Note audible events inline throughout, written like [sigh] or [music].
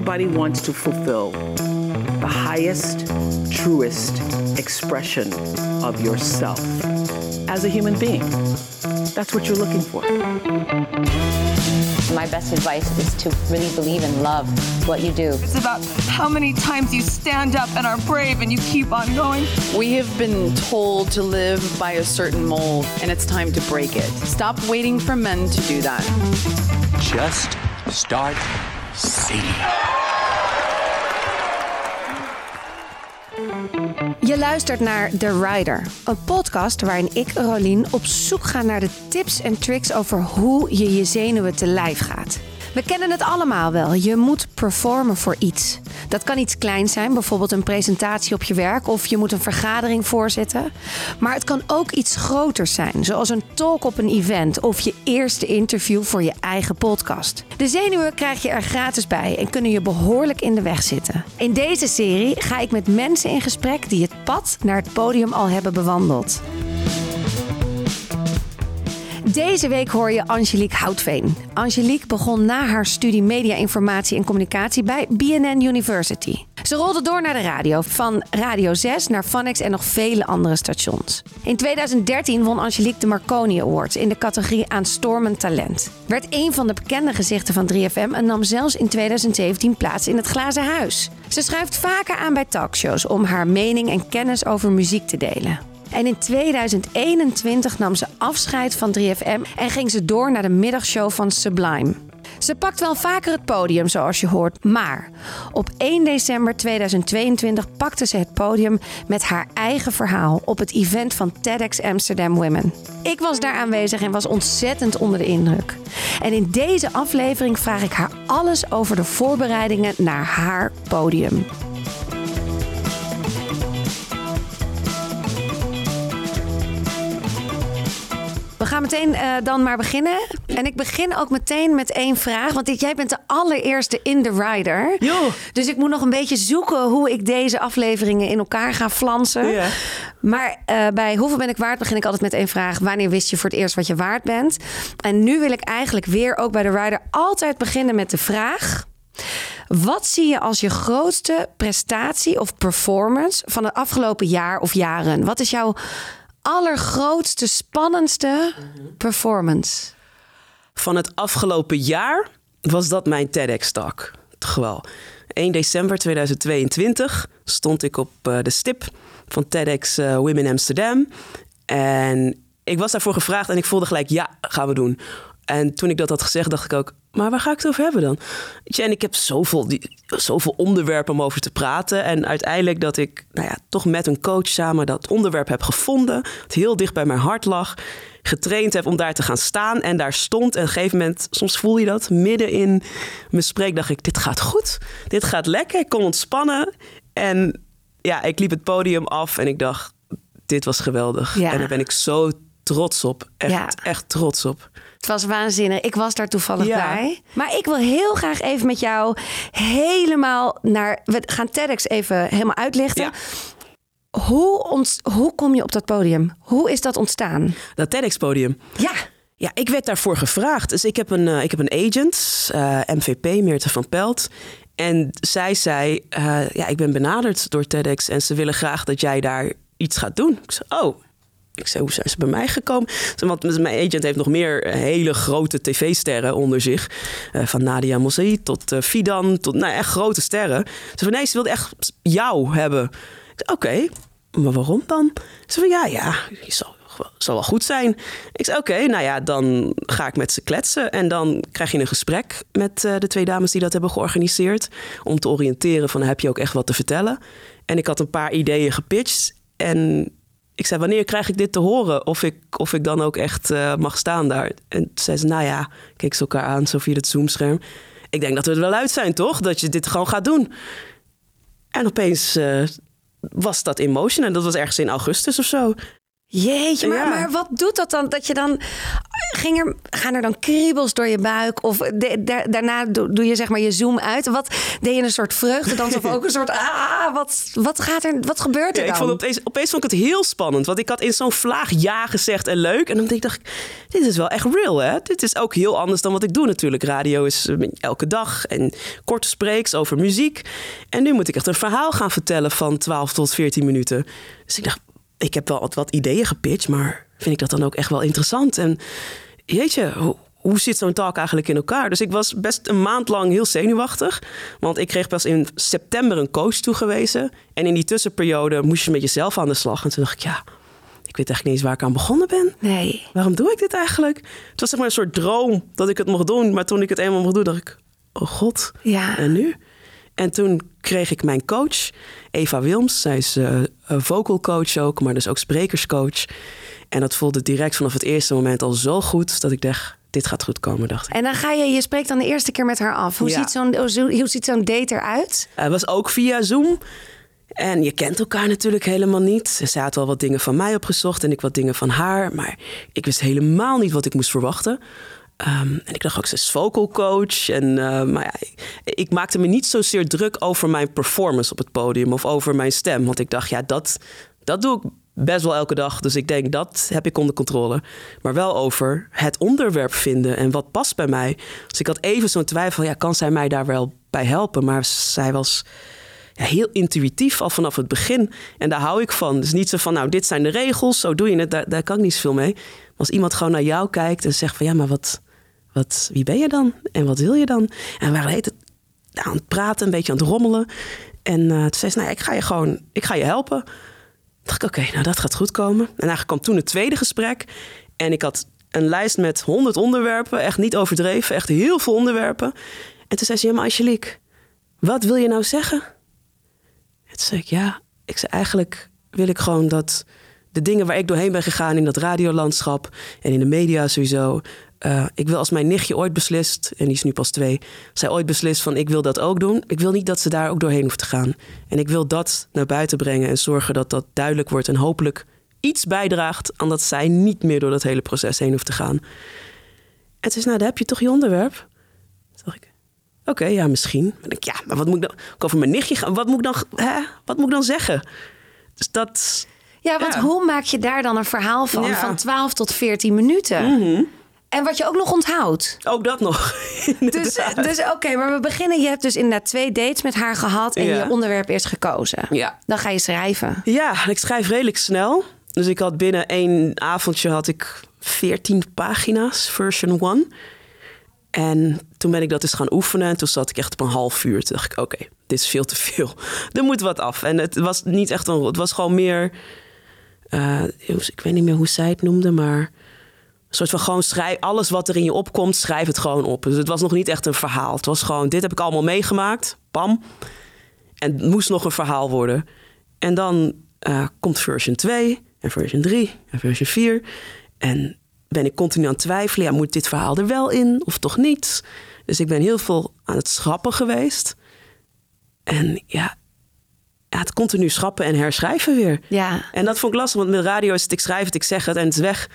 everybody wants to fulfill the highest, truest expression of yourself as a human being. That's what you're looking for. My best advice is to really believe and love what you do. It's about how many times you stand up and are brave and you keep on going. We have been told to live by a certain mold, and it's time to break it. Stop waiting for men to do that. Just start Je luistert naar The Rider, een podcast waarin ik, Rolien, op zoek ga naar de tips en tricks over hoe je je zenuwen te lijf gaat. We kennen het allemaal wel. Je moet performen voor iets. Dat kan iets kleins zijn, bijvoorbeeld een presentatie op je werk of je moet een vergadering voorzitten. Maar het kan ook iets groters zijn, zoals een talk op een event of je eerste interview voor je eigen podcast. De zenuwen krijg je er gratis bij en kunnen je behoorlijk in de weg zitten. In deze serie ga ik met mensen in gesprek die het pad naar het podium al hebben bewandeld. Deze week hoor je Angelique Houtveen. Angelique begon na haar studie Media Informatie en Communicatie bij BNN University. Ze rolde door naar de radio, van Radio 6 naar Funix en nog vele andere stations. In 2013 won Angelique de Marconi Awards in de categorie Aanstormend Talent. Werd een van de bekende gezichten van 3FM en nam zelfs in 2017 plaats in het Glazen Huis. Ze schuift vaker aan bij talkshows om haar mening en kennis over muziek te delen. En in 2021 nam ze afscheid van 3FM en ging ze door naar de middagshow van Sublime. Ze pakt wel vaker het podium, zoals je hoort, maar op 1 december 2022 pakte ze het podium met haar eigen verhaal op het event van TEDx Amsterdam Women. Ik was daar aanwezig en was ontzettend onder de indruk. En in deze aflevering vraag ik haar alles over de voorbereidingen naar haar podium. Gaan meteen uh, dan maar beginnen. En ik begin ook meteen met één vraag. Want dit, jij bent de allereerste in de rider. Jo. Dus ik moet nog een beetje zoeken hoe ik deze afleveringen in elkaar ga flansen. Ja. Maar uh, bij Hoeveel ben ik waard begin ik altijd met één vraag. Wanneer wist je voor het eerst wat je waard bent? En nu wil ik eigenlijk weer ook bij de rider altijd beginnen met de vraag... Wat zie je als je grootste prestatie of performance van het afgelopen jaar of jaren? Wat is jouw allergrootste, spannendste performance? Van het afgelopen jaar was dat mijn TEDx-talk. Toch wel. 1 december 2022 stond ik op uh, de stip van TEDx uh, Women Amsterdam. En ik was daarvoor gevraagd en ik voelde gelijk, ja, gaan we doen. En toen ik dat had gezegd, dacht ik ook, maar waar ga ik het over hebben dan? Je, en ik heb zoveel, die, zoveel onderwerpen om over te praten. En uiteindelijk dat ik nou ja, toch met een coach samen dat onderwerp heb gevonden. Het heel dicht bij mijn hart lag. Getraind heb om daar te gaan staan. En daar stond. En op een gegeven moment, soms voel je dat, midden in mijn spreek dacht ik, dit gaat goed. Dit gaat lekker. Ik kon ontspannen. En ja, ik liep het podium af en ik dacht, dit was geweldig. Ja. En daar ben ik zo trots op. Echt, Ja. echt trots op. Het was waanzinnig. Ik was daar toevallig Ja. bij. Maar ik wil heel graag even met jou helemaal naar... We gaan TEDx even helemaal uitlichten. Ja. Hoe, ont, hoe kom je op dat podium? Hoe is dat ontstaan? Dat TEDx-podium. Ja, Ja, ik werd daarvoor gevraagd. Dus ik heb een, eh, ik heb een agent, eh, MVP, Meerte van Pelt. En zij zei, eh, ja, ik ben benaderd door TEDx en ze willen graag dat jij daar iets gaat doen. Ik zei, oh. Ik zei, hoe zijn ze bij mij gekomen? Want mijn agent heeft nog meer eh, hele grote tv-sterren onder zich. Eh, van Nadia Mossaïd tot eh, Fidan, tot nou, echt grote sterren. Ze van, nee, ze wilde echt jou hebben. Ik zei, oké, maar waarom dan? Ze van, ja, ja, je zal wel goed zijn. Ik zei, oké, nou ja, dan ga ik met ze kletsen. En dan krijg je een gesprek met de twee dames die dat hebben georganiseerd. Om te oriënteren van, heb je ook echt wat te vertellen? En ik had een paar ideeën gepitcht. En ik zei, wanneer krijg ik dit te horen? Of ik, of ik dan ook echt eh, mag staan daar? En toen zei ze, nou ja, keek ze elkaar aan, zo via het zoomscherm. Ik denk dat we er wel uit zijn, toch? Dat je dit gewoon gaat doen. En opeens eh, was dat in motion. En dat was ergens in augustus of zo. Jeetje, maar, Ja. maar wat doet dat dan? Dat je dan. Ging er, gaan er dan kriebels door je buik? Of de- daarna doe, doe je zeg maar je zoom uit? Wat deed je een soort vreugdedans of ook een soort. [laughs] Ah, wat, wat gaat er? Wat gebeurt er Ja, ik dan? vond opeens, opeens vond ik het heel spannend. Want ik had in zo'n vlaag ja gezegd en leuk. En dan dacht ik, dit is wel echt real hè. Dit is ook heel anders dan wat ik doe natuurlijk. Radio is eh, elke dag en korte spreeks over muziek. En nu moet ik echt een verhaal gaan vertellen van 12 tot 14 minuten. Dus ik dacht, ik heb wel wat, wat ideeën gepitcht. Maar vind ik dat dan ook echt wel interessant? En jeetje, hoe, hoe zit zo'n talk eigenlijk in elkaar? Dus ik was best een maand lang heel zenuwachtig. Want ik kreeg pas in september een coach toegewezen. En in die tussenperiode moest je met jezelf aan de slag. En toen dacht ik, ja, ik weet eigenlijk niet eens waar ik aan begonnen ben. Nee. Waarom doe ik dit eigenlijk? Het was zeg maar een soort droom dat ik het mocht doen. Maar toen ik het eenmaal mocht doen, dacht ik, oh god, Ja. en nu? En toen kreeg ik mijn coach, Eva Wilms. Zij is eh, vocal coach ook, maar dus ook sprekerscoach. En dat voelde direct vanaf het eerste moment al zo goed dat ik dacht, dit gaat goed komen, dacht ik. En dan ga je, je spreekt dan de eerste keer met haar af. Hoe Ja. ziet zo'n hoe, ziet zo'n date eruit? Het was ook via Zoom. En je kent elkaar natuurlijk helemaal niet. Ze had wel wat dingen van mij opgezocht en ik wat dingen van haar. Maar ik wist helemaal niet wat ik moest verwachten. Ehm, en ik dacht ook, ze is vocal coach. En, eh, maar ja, ik, maakte me niet zozeer druk over mijn performance op het podium of over mijn stem. Want ik dacht, ja, dat, dat doe ik best wel elke dag. Dus ik denk, dat heb ik onder controle. Maar wel over het onderwerp vinden en wat past bij mij. Dus ik had even zo'n twijfel, ja, kan zij mij daar wel bij helpen? Maar zij was ja, heel intuïtief al vanaf het begin. En daar hou ik van. Dus niet zo van, nou, dit zijn de regels, zo doe je het. Daar, daar kan ik niet zoveel mee. Als iemand gewoon naar jou kijkt en zegt van, ja, maar wat, wat, wie ben je dan? En wat wil je dan? En we waren het aan het praten, een beetje aan het rommelen. En eh toen zei ze, nou, ik ga je gewoon, ik ga je helpen. Dacht ik, oké, nou, dat gaat goed komen. En eigenlijk kwam toen het tweede gesprek. En ik had een lijst met honderd onderwerpen. Echt niet overdreven, echt heel veel onderwerpen. En toen zei ze, ja, maar Angelique, wat wil je nou zeggen? En toen zei ik, ja, ik zei eigenlijk wil ik gewoon dat de dingen waar ik doorheen ben gegaan in dat radiolandschap en in de media sowieso. Eh, ik wil als mijn nichtje ooit beslist, en die is nu pas twee, zij ooit beslist van ik wil dat ook doen. Ik wil niet dat ze daar ook doorheen hoeft te gaan. En ik wil dat naar buiten brengen en zorgen dat dat duidelijk wordt en hopelijk iets bijdraagt aan dat zij niet meer door dat hele proces heen hoeft te gaan. En ze, nou, daar heb je toch je onderwerp? Toen dacht ik, Oké, ja, misschien. Maar denk ik, ja, maar wat moet ik dan ook over mijn nichtje gaan? Wat moet ik dan, hè? Wat moet ik dan zeggen? Dus dat. Ja, want Ja. hoe maak je daar dan een verhaal van? Ja. Van 12 tot 14 minuten. En wat je ook nog onthoudt. Ook dat nog. [laughs] Dus, dus oké, maar we beginnen. Je hebt dus inderdaad twee dates met haar gehad en Ja. je onderwerp eerst gekozen. Ja. Dan ga je schrijven. Ja, ik schrijf redelijk snel. Dus ik had binnen één avondje had ik 14 pagina's, version 1. En toen ben ik dat eens gaan oefenen. En toen zat ik echt op een half uur. Toen dacht ik, oké, dit is veel te veel. [laughs] Er moet wat af. En het was niet echt een... Het was gewoon meer... eh, ik weet niet meer hoe zij het noemde, maar... Een soort van gewoon schrijf... Alles wat er in je opkomt, schrijf het gewoon op. Dus het was nog niet echt een verhaal. Het was gewoon, dit heb ik allemaal meegemaakt. Pam. En het moest nog een verhaal worden. En dan eh, komt version 2 en version 3 en version 4. En ben ik continu aan het twijfelen. Ja, moet dit verhaal er wel in of toch niet? Dus ik ben heel veel aan het schrappen geweest. En ja, ja het continu schrappen en herschrijven weer. Ja. En dat vond ik lastig, want met radio is het ik schrijf het, ik zeg het en het is weg.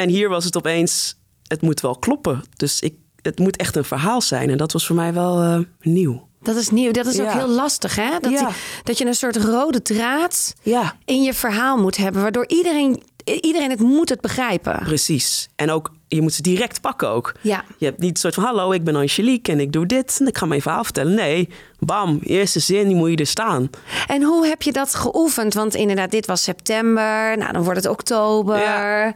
En hier was het opeens, het moet wel kloppen. Dus ik, het moet echt een verhaal zijn. En dat was voor mij wel eh, nieuw. Dat is nieuw. Dat is ook heel lastig, hè? Dat, Ja. die- dat je een soort rode draad Ja. in je verhaal moet hebben, waardoor iedereen, iedereen het moet het begrijpen. Precies. En ook, je moet ze direct pakken ook. Ja. Je hebt niet een soort van, hallo, ik ben Angelique en ik doe dit. En ik ga mijn verhaal vertellen. Nee, bam, eerste zin, die moet je er staan. En hoe heb je dat geoefend? Want inderdaad, dit was september. Nou, dan wordt het oktober.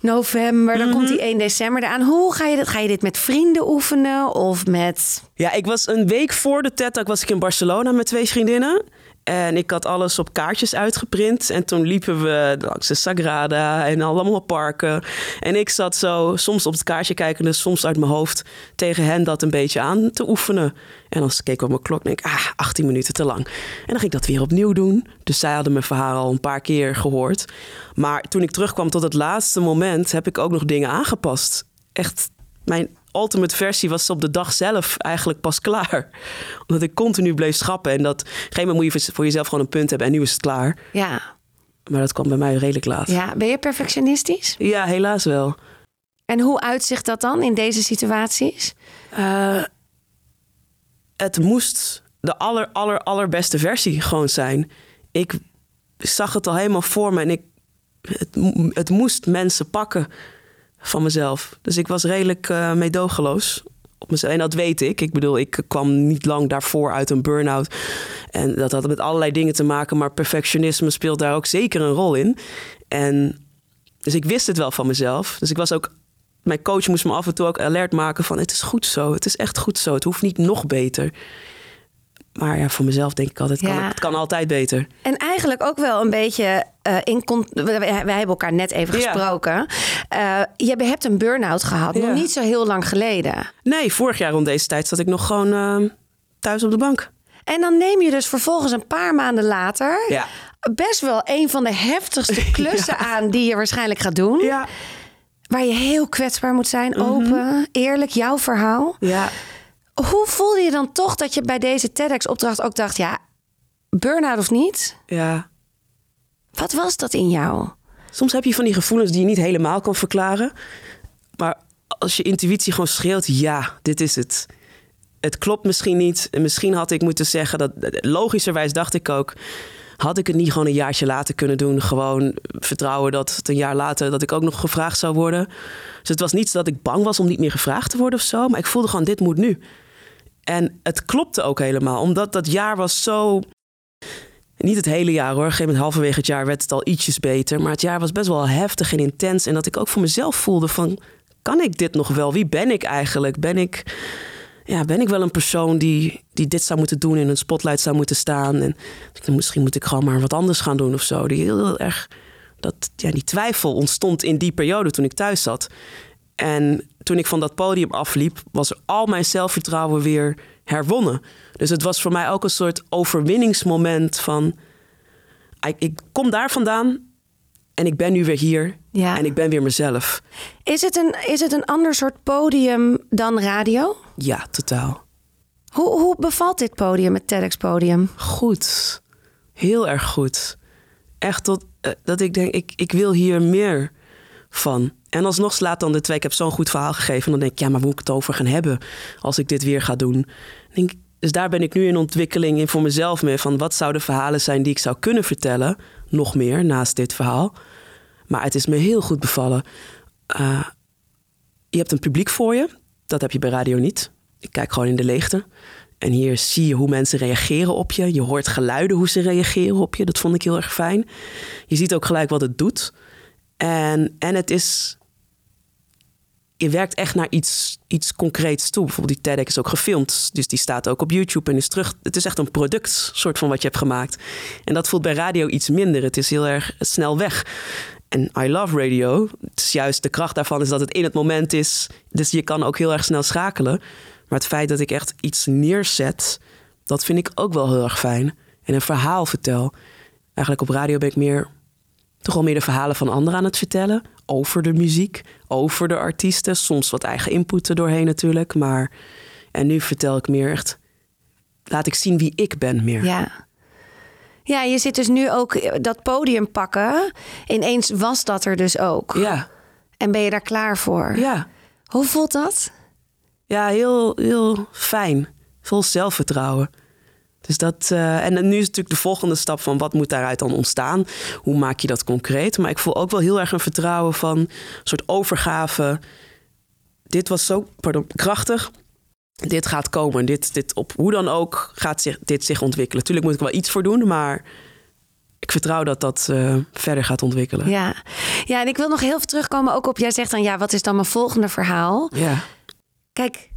Mhm. November, dan komt die 1 december eraan. Hoe ga je dit? Ga je dit met vrienden oefenen of met Ja, ik was een week voor de TED Talk was ik in Barcelona met twee vriendinnen. En ik had alles op kaartjes uitgeprint. En toen liepen we langs de Sagrada en allemaal parken. En ik zat zo soms op het kaartje kijkende, soms uit mijn hoofd tegen hen dat een beetje aan te oefenen. En keek ik op mijn klok en denk ik, ah, 18 minuten te lang. En dan ging ik dat weer opnieuw doen. Dus zij hadden mijn verhaal al een paar keer gehoord. Maar toen ik terugkwam tot het laatste moment, heb ik ook nog dingen aangepast. Echt, mijn ultimate versie was op de dag zelf eigenlijk pas klaar. [laughs] Omdat ik continu bleef schrappen. En dat, op een gegeven moment moet je voor jezelf gewoon een punt hebben en nu is het klaar. ja? Maar dat kwam bij mij redelijk laat. Ja, ben je perfectionistisch? Ja, helaas wel. En hoe uitzicht dat dan in deze situaties? Uh, het moest de aller, aller, allerbeste versie gewoon zijn. Ik zag het al helemaal voor me en ik, het, het moest mensen pakken van mezelf. Dus ik was redelijk uh, meedogenloos op mezelf. En dat weet ik. Ik bedoel, ik kwam niet lang daarvoor uit een burn-out. En dat had met allerlei dingen te maken. Maar perfectionisme speelt daar ook zeker een rol in. En dus ik wist het wel van mezelf. Dus ik was ook. Mijn coach moest me af en toe ook alert maken van het is goed zo. Het is echt goed zo. Het hoeft niet nog beter. Maar ja, voor mezelf denk ik altijd, kan, het kan altijd beter. En eigenlijk ook wel een beetje uh, in... Wij, hebben elkaar net even gesproken. Uh, je hebt een burn-out gehad, nog niet zo heel lang geleden. Nee, vorig jaar rond deze tijd zat ik nog gewoon uh, thuis op de bank. En dan neem je dus vervolgens een paar maanden later... Ja. best wel een van de heftigste [laughs] klussen aan die je waarschijnlijk gaat doen. Ja. Waar je heel kwetsbaar moet zijn, mhm. open, eerlijk, jouw verhaal. Ja. Hoe voelde je dan toch dat je bij deze TEDx-opdracht ook dacht... ja, burn-out of niet? Ja. Wat was dat in jou? Soms heb je van die gevoelens die je niet helemaal kan verklaren. Maar als je intuïtie gewoon schreeuwt, ja, dit is het. Het klopt misschien niet. En misschien had ik moeten zeggen dat. Logischerwijs dacht ik ook. Had ik het niet gewoon een jaartje later kunnen doen? Gewoon vertrouwen dat het een jaar later dat ik ook nog gevraagd zou worden. Dus het was niet dat ik bang was om niet meer gevraagd te worden of zo. Maar ik voelde gewoon, dit moet nu. En het klopte ook helemaal, omdat dat jaar was zo. Niet het hele jaar hoor. Op een gegeven moment, halverwege het jaar, werd het al ietsjes beter. Maar het jaar was best wel heftig en intens. En dat ik ook voor mezelf voelde: van, kan ik dit nog wel? Wie ben ik eigenlijk? Ben ik, ja, ben ik wel een persoon die, die dit zou moeten doen, in een spotlight zou moeten staan? En misschien moet ik gewoon maar wat anders gaan doen of zo. Die heel erg. Dat, ja, die twijfel ontstond in die periode toen ik thuis zat. En toen ik van dat podium afliep, was al mijn zelfvertrouwen weer herwonnen. Dus het was voor mij ook een soort overwinningsmoment van... Ik, ik kom daar vandaan en ik ben nu weer hier ja. en ik ben weer mezelf. Is het, een, is het een ander soort podium dan radio? Ja, totaal. Hoe, hoe bevalt dit podium, het TEDx-podium? Goed. Heel erg goed. Echt tot, uh, dat ik denk, ik, ik wil hier meer van. En alsnog slaat dan de twee. Ik heb zo'n goed verhaal gegeven. Dan denk ik, ja, maar hoe moet ik het over gaan hebben als ik dit weer ga doen? Denk, dus daar ben ik nu in ontwikkeling in voor mezelf mee. Van wat zouden verhalen zijn die ik zou kunnen vertellen? Nog meer naast dit verhaal. Maar het is me heel goed bevallen. Uh, je hebt een publiek voor je. Dat heb je bij radio niet. Ik kijk gewoon in de leegte. En hier zie je hoe mensen reageren op je. Je hoort geluiden hoe ze reageren op je. Dat vond ik heel erg fijn. Je ziet ook gelijk wat het doet. En, en het is. Je werkt echt naar iets, iets concreets toe. Bijvoorbeeld die TEDx is ook gefilmd. Dus die staat ook op YouTube en is terug. Het is echt een product, soort van wat je hebt gemaakt. En dat voelt bij radio iets minder. Het is heel erg snel weg. En I love radio. Het is juist de kracht daarvan is dat het in het moment is. Dus je kan ook heel erg snel schakelen. Maar het feit dat ik echt iets neerzet, dat vind ik ook wel heel erg fijn. En een verhaal vertel. Eigenlijk op radio ben ik meer toch wel meer de verhalen van anderen aan het vertellen. Over de muziek, over de artiesten. Soms wat eigen input doorheen natuurlijk. Maar en nu vertel ik meer echt. Laat ik zien wie ik ben meer. Ja. Ja, je zit dus nu ook dat podium pakken. Ineens was dat er dus ook. Ja. En ben je daar klaar voor? Ja. Hoe voelt dat? Ja, heel, heel fijn. Vol zelfvertrouwen. Dus dat, uh, en nu is natuurlijk de volgende stap van wat moet daaruit dan ontstaan? Hoe maak je dat concreet? Maar ik voel ook wel heel erg een vertrouwen van een soort overgave. Dit was zo pardon, krachtig. Dit gaat komen. Dit, dit op hoe dan ook gaat zich, dit zich ontwikkelen. Tuurlijk moet ik wel iets voor doen, maar ik vertrouw dat dat uh, verder gaat ontwikkelen. Ja. ja, en ik wil nog heel veel terugkomen ook op... jij zegt dan, ja, wat is dan mijn volgende verhaal? Ja. Kijk,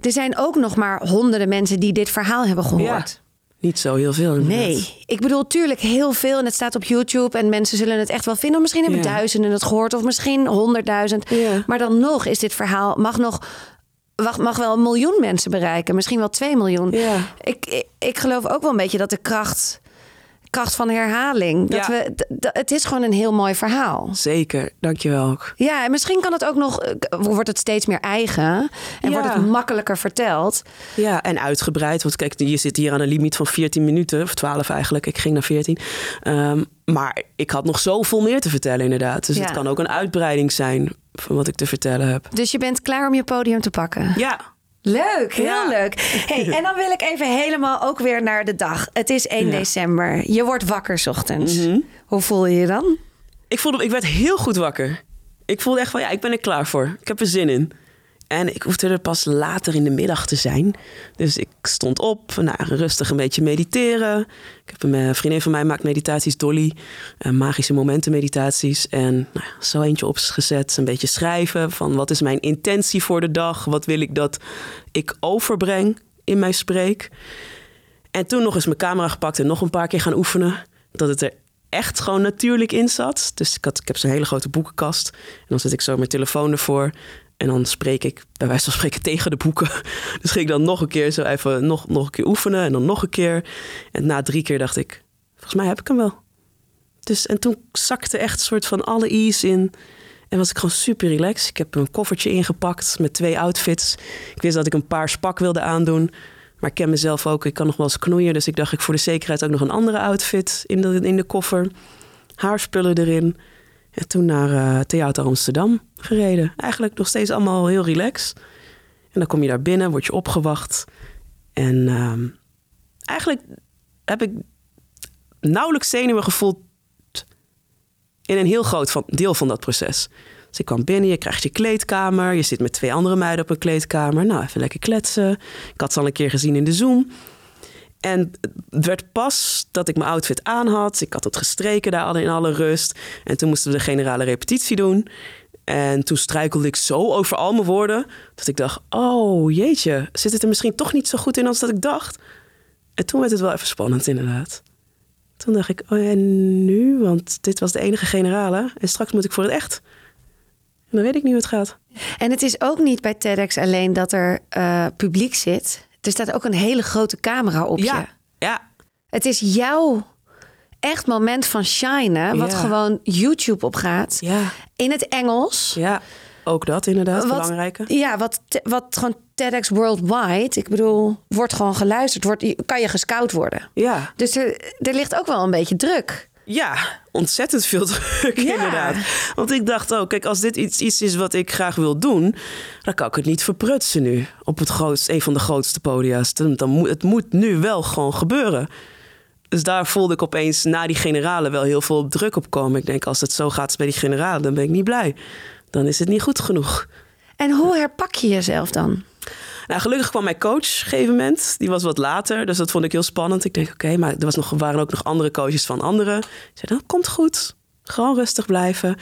er zijn ook nog maar honderden mensen die dit verhaal hebben gehoord. Ja. Niet zo heel veel. Nee, ik bedoel, tuurlijk heel veel. En het staat op YouTube en mensen zullen het echt wel vinden. Misschien hebben duizenden het gehoord of misschien honderdduizend. Maar dan nog is dit verhaal, mag nog mag wel een miljoen mensen bereiken. Misschien wel twee miljoen. Ja. Ik, ik, ik geloof ook wel een beetje dat de kracht kracht van herhaling. Dat Ja. we, het is gewoon een heel mooi verhaal. Zeker, dankjewel. Ja, en misschien kan het ook nog, eh, wordt het steeds meer eigen en Ja. wordt het makkelijker verteld. Ja, en uitgebreid. Want kijk, je zit hier aan een limiet van 14 minuten, of 12 eigenlijk. Ik ging naar 14. Ehm, maar ik had nog zoveel meer te vertellen, inderdaad. Dus Ja. het kan ook een uitbreiding zijn van wat ik te vertellen heb. Dus je bent klaar om je podium te pakken. Ja, Leuk, heel Ja. leuk. Hey, en dan wil ik even helemaal ook weer naar de dag. Het is 1 Ja. december. Je wordt wakker 's ochtends. Mhm. Hoe voel je je dan? ik, voelde, ik werd heel goed wakker. Ik voelde echt van, ja, ik ben er klaar voor. Ik heb er zin in. En ik hoefde er pas later in de middag te zijn. Dus ik stond op, nou, rustig een beetje mediteren. Ik heb een eh, vriendin van mij maakt meditaties, Dolly. eh, magische momenten meditaties. En nou, zo eentje opgezet, een beetje schrijven van wat is mijn intentie voor de dag? Wat wil ik dat ik overbreng in mijn spreek? En toen nog eens mijn camera gepakt en nog een paar keer gaan oefenen. Dat het er echt gewoon natuurlijk in zat. Dus ik, had, ik heb zo'n hele grote boekenkast. En dan zet ik zo mijn telefoon ervoor. En dan spreek ik bij wijze van spreken [laughs] tegen de boeken. Dus ging ik dan nog een keer zo even nog, nog een keer oefenen. En dan nog een keer. En na drie keer dacht ik, volgens mij heb ik hem wel. Dus, en toen zakte echt een soort van alle ease in. En was ik gewoon super relaxed. Ik heb een koffertje ingepakt met twee outfits. Ik wist dat ik een paar spak wilde aandoen. Maar ik ken mezelf ook. Ik kan nog wel eens knoeien. Dus ik dacht ik voor de zekerheid ook nog een andere outfit in de, in de koffer. Haarspullen erin. En toen naar eh, Theater Amsterdam gereden. Eigenlijk nog steeds allemaal heel relaxed. En dan kom je daar binnen, word je opgewacht. En ehm, eigenlijk heb ik nauwelijks zenuwen gevoeld in een heel groot van, deel van dat proces. Dus ik kwam binnen, je krijgt je kleedkamer. Je zit met twee andere meiden op een kleedkamer. Nou, even lekker kletsen. Ik had ze al een keer gezien in de Zoom. En het werd pas dat ik mijn outfit aan had. Ik had het gestreken daar in alle rust. En toen moesten we de generale repetitie doen. En toen struikelde ik zo over al mijn woorden... dat ik dacht, oh jeetje, zit het er misschien toch niet zo goed in als dat ik dacht? En toen werd het wel even spannend inderdaad. Toen dacht ik, oh en nu? Want dit was de enige generale. En straks moet ik voor het echt. En dan weet ik niet hoe het gaat. En het is ook niet bij TEDx alleen dat er eh, publiek zit. Er staat ook een hele grote camera op je. Ja, Het is jouw echt moment van shinen, wat Ja. gewoon YouTube opgaat. ja, In het Engels. ja. Ook dat inderdaad, Wat- belangrijke. Ja, wat, wat gewoon TEDx Worldwide. Ik bedoel, wordt gewoon geluisterd. Wordt, kan je gescout worden. Ja, Dus er, er ligt ook wel een beetje druk. Ja, ontzettend veel [laughs] druk Ja. inderdaad. Want ik dacht ook, kijk, als dit iets, iets is wat ik graag wil doen... dan kan ik het niet verprutsen nu op het grootste, een van de grootste podia's. Dan, dan moet, het moet nu wel gewoon gebeuren. Dus daar voelde ik opeens na die generalen wel heel veel druk op komen. Ik denk, als het zo gaat bij die generalen, dan ben ik niet blij. Dan is het niet goed genoeg. En hoe herpak je jezelf dan? Nou, gelukkig kwam mijn coach op een gegeven moment. Die was wat later, dus dat vond ik heel spannend. Ik denk, oké, maar er was nog, waren ook nog andere coaches van anderen. Ik zei, dat komt goed. Gewoon rustig blijven.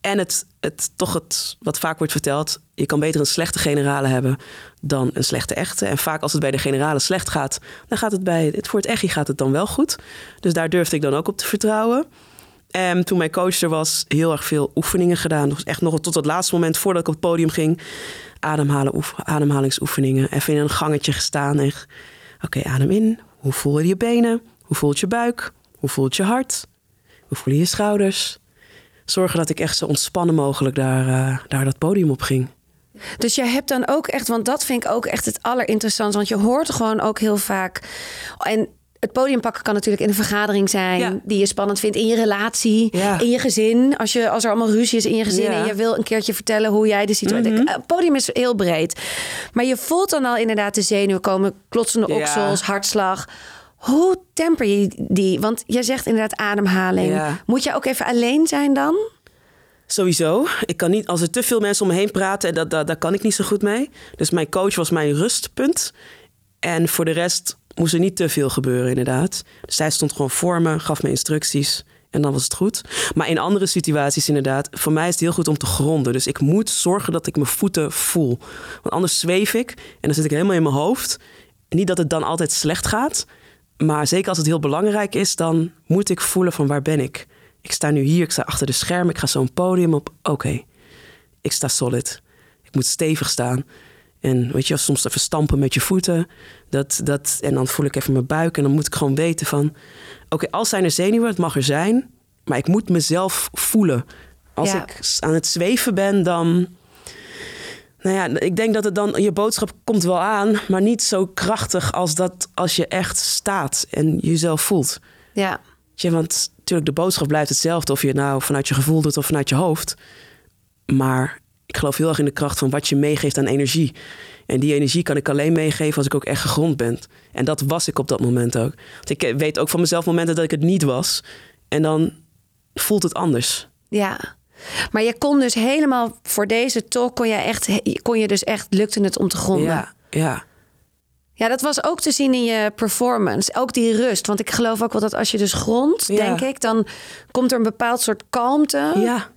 En het, het, toch het, wat vaak wordt verteld... je kan beter een slechte generale hebben dan een slechte echte. En vaak als het bij de generale slecht gaat... dan gaat het bij het voor het echi gaat het dan wel goed. Dus daar durfde ik dan ook op te vertrouwen. En toen mijn coach er was, heel erg veel oefeningen gedaan. Dus echt nog tot het laatste moment voordat ik op het podium ging. Ademhalen, oef- ademhalingsoefeningen. Even in een gangetje gestaan. Oké, adem in. Hoe voel je je benen? Hoe voelt je buik? Hoe voelt je hart? Hoe voelen je schouders? Zorgen dat ik echt zo ontspannen mogelijk daar, eh, daar dat podium op ging. Dus jij hebt dan ook echt, want dat vind ik ook echt het allerinteressantste. Want je hoort gewoon ook heel vaak. En het podium pakken kan natuurlijk in een vergadering zijn Ja. die je spannend vindt in je relatie, Ja. in je gezin. Als, je, als er allemaal ruzie is in je gezin Ja. en je wil een keertje vertellen hoe jij de situatie. Mhm. Het podium is heel breed. Maar je voelt dan al inderdaad de zenuwen komen, klotsende oksels, hartslag. Hoe temper je die? Want jij zegt inderdaad ademhaling. Moet je ook even alleen zijn dan? Sowieso. Ik kan niet, als er te veel mensen om me heen praten, dat, dat, daar kan ik niet zo goed mee. Dus mijn coach was mijn rustpunt. En voor de rest moest er niet te veel gebeuren, inderdaad. Dus zij stond gewoon voor me, gaf me instructies. En dan was het goed. Maar in andere situaties, inderdaad, voor mij is het heel goed om te gronden. Dus ik moet zorgen dat ik mijn voeten voel. Want anders zweef ik en dan zit ik helemaal in mijn hoofd. Niet dat het dan altijd slecht gaat. Maar zeker als het heel belangrijk is, dan moet ik voelen van waar ben ik. Ik sta nu hier, ik sta achter de scherm, ik ga zo'n podium op. Oké, ik sta solid. Ik moet stevig staan. En weet je, soms even stampen met je voeten. Dat, dat, en dan voel ik even mijn buik. En dan moet ik gewoon weten van... Oké, als zijn er zenuwen, het mag er zijn. Maar ik moet mezelf voelen. Als Ja. ik aan het zweven ben, dan... Nou ja, ik denk dat het dan... Je boodschap komt wel aan, maar niet zo krachtig als dat als je echt staat en jezelf voelt. Ja. Je, want natuurlijk, de boodschap blijft hetzelfde... of je het nou vanuit je gevoel doet of vanuit je hoofd. Maar ik geloof heel erg in de kracht van wat je meegeeft aan energie. En die energie kan ik alleen meegeven als ik ook echt gegrond ben. En dat was ik op dat moment ook. Want ik weet ook van mezelf momenten dat ik het niet was. En dan voelt het anders. Ja. Maar je kon dus helemaal voor deze talk kon je echt kon je dus echt lukte het om te gronden. Ja, ja. Ja, dat was ook te zien in je performance. Ook die rust. Want ik geloof ook wel dat als je dus grondt, Ja. denk ik, dan komt er een bepaald soort kalmte. Ja,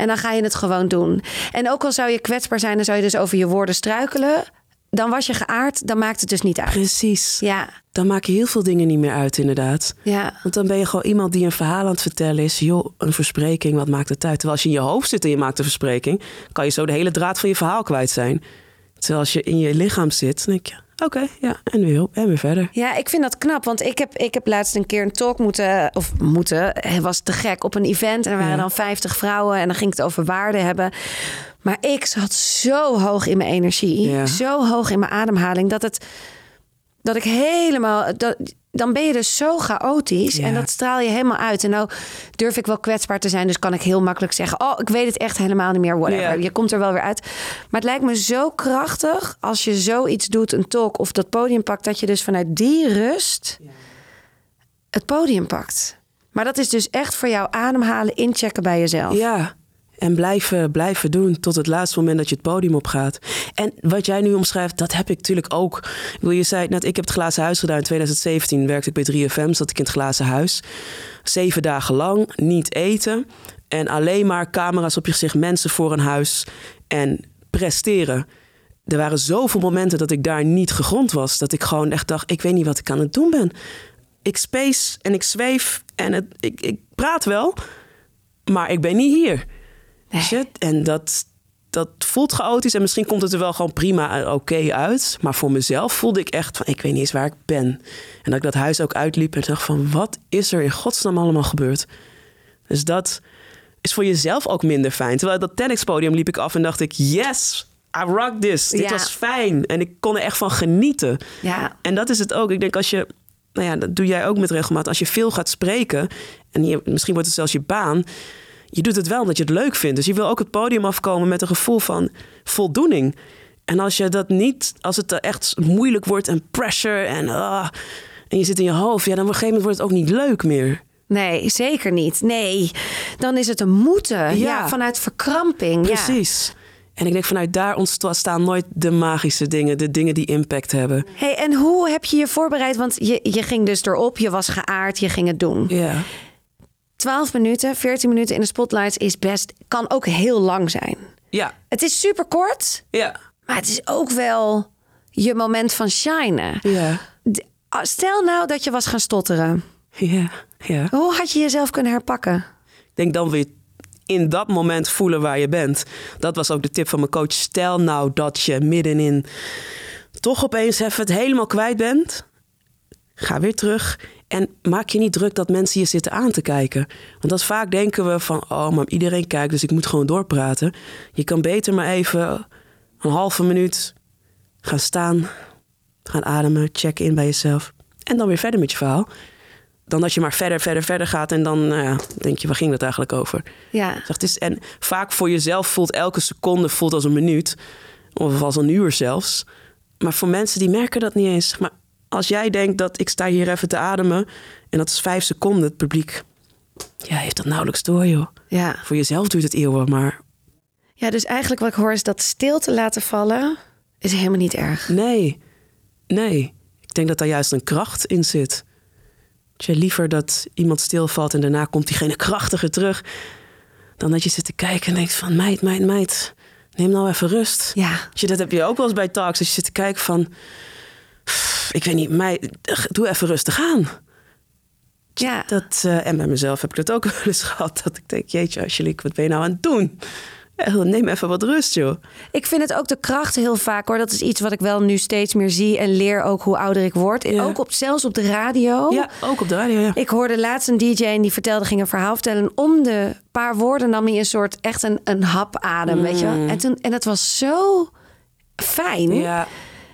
En dan ga je het gewoon doen. En ook al zou je kwetsbaar zijn en zou je dus over je woorden struikelen, dan was je geaard, dan maakt het dus niet uit. precies. Ja, Dan maak je heel veel dingen niet meer uit, inderdaad. ja. Want dan ben je gewoon iemand die een verhaal aan het vertellen is. Joh, een verspreking, wat maakt het uit? Terwijl als je in je hoofd zit en je maakt een verspreking... kan je zo de hele draad van je verhaal kwijt zijn. Terwijl als je in je lichaam zit, denk je... oké, ja, en weer op en weer verder. Ja, ik vind dat knap. Want ik heb, ik heb laatst een keer een talk moeten... of moeten, het was te gek, op een event. En er waren Ja. dan 50 vrouwen. En dan ging het over waarde hebben. Maar ik zat zo hoog in mijn energie. Ja. Zo hoog in mijn ademhaling. Dat het... Dat ik helemaal... Dat, dan ben je dus zo chaotisch. Ja. En dat straal je helemaal uit. En nou durf ik wel kwetsbaar te zijn. Dus kan ik heel makkelijk zeggen... Oh, ik weet het echt helemaal niet meer. Whatever. Ja. Je komt er wel weer uit. Maar het lijkt me zo krachtig... als je zoiets doet, een talk of dat podium pakt... dat je dus vanuit die rust het podium pakt. Maar dat is dus echt voor jou ademhalen, inchecken bij jezelf. Ja, en blijven, blijven doen tot het laatste moment dat je het podium opgaat. En wat jij nu omschrijft, dat heb ik natuurlijk ook. Ik bedoel, je zei net, ik heb het glazen huis gedaan. In 2017 werkte ik bij 3FM, zat ik in het glazen huis. Zeven dagen lang, niet eten. En alleen maar camera's op je gezicht, mensen voor een huis. En presteren. Er waren zoveel momenten dat ik daar niet gegrond was. Dat ik gewoon echt dacht, ik weet niet wat ik aan het doen ben. Ik space en ik zweef en het, ik, ik praat wel, maar ik ben niet hier. Je? En dat, dat voelt chaotisch en misschien komt het er wel gewoon prima eh, oké uit. Maar voor mezelf voelde ik echt van, ik weet niet eens waar ik ben. En dat ik dat huis ook uitliep en dacht van, wat is er in godsnaam allemaal gebeurd? Dus dat is voor jezelf ook minder fijn. Terwijl dat TEDx-podium liep ik af en dacht ik, yes, I rock this. Dit Ja. was fijn. En ik kon er echt van genieten. Ja. En dat is het ook. Ik denk als je, nou ja, dat doe jij ook met regelmaat. Als je veel gaat spreken en je, misschien wordt het zelfs je baan. Je doet het wel omdat je het leuk vindt. Dus je wil ook het podium afkomen met een gevoel van voldoening. En als je dat niet, als het echt moeilijk wordt en pressure en, ah, en je zit in je hoofd, ja, dan op een gegeven moment wordt het ook niet leuk meer. Nee, zeker niet. Nee, dan is het een moeten. Ja, Ja. vanuit verkramping. Ja. Precies. En ik denk vanuit daar ontstaan nooit de magische dingen, de dingen die impact hebben. Hey, en hoe heb je je voorbereid? Want je, je ging dus erop, je was geaard, je ging het doen. Ja. 12 minuten, 14 minuten in de spotlights is best, kan ook heel lang zijn. Ja. Het is super kort, Ja. maar het is ook wel je moment van shinen. Ja. Stel nou dat je was gaan stotteren. Ja. Ja. Hoe had je jezelf kunnen herpakken? Ik denk dan weer in dat moment voelen waar je bent. Dat was ook de tip van mijn coach. Stel nou dat je middenin toch opeens even het helemaal kwijt bent. Ga weer terug. En maak je niet druk dat mensen je zitten aan te kijken. Want dat vaak denken we van, oh, maar iedereen kijkt, dus ik moet gewoon doorpraten. Je kan beter maar even een halve minuut gaan staan, gaan ademen, checken in bij jezelf. En dan weer verder met je verhaal. Dan dat je maar verder, verder, verder gaat en dan nou ja, denk je, waar ging het eigenlijk over? Ja. Zeg, het is, en vaak voor jezelf voelt elke seconde voelt als een minuut. Of als een uur zelfs. Maar voor mensen die merken dat niet eens. Maar als jij denkt dat ik sta hier even te ademen... en dat is vijf seconden, het publiek... Ja, heeft dat nauwelijks door, joh. Ja. Voor jezelf duurt het eeuwen, maar ja, dus eigenlijk wat ik hoor is dat stilte laten vallen is helemaal niet erg. nee. Nee. Ik denk dat daar juist een kracht in zit. Dat je liever dat iemand stilvalt en daarna komt diegene krachtiger terug... dan dat je zit te kijken en denkt van... meid, meid, meid, neem nou even rust. Ja. Dat heb je ook wel eens bij talks. Als je zit te kijken van... Ik weet niet, mij, doe even rustig aan. Ja. Dat, eh, en bij mezelf heb ik dat ook [laughs] wel eens gehad. Dat ik denk, jeetje Angelique, wat ben je nou aan het doen? eh, neem even wat rust, joh. Ik vind het ook de kracht heel vaak hoor. Dat is iets wat ik wel nu steeds meer zie en leer ook hoe ouder ik word. Ja. Ook op, zelfs op de radio. Ja, ook op de radio, ja. Ik hoorde laatst een DJ en die vertelde, ging een verhaal vertellen. En om de paar woorden nam hij een soort, echt een, een hap adem, weet je wel. En, toen, en het was zo fijn. Ja,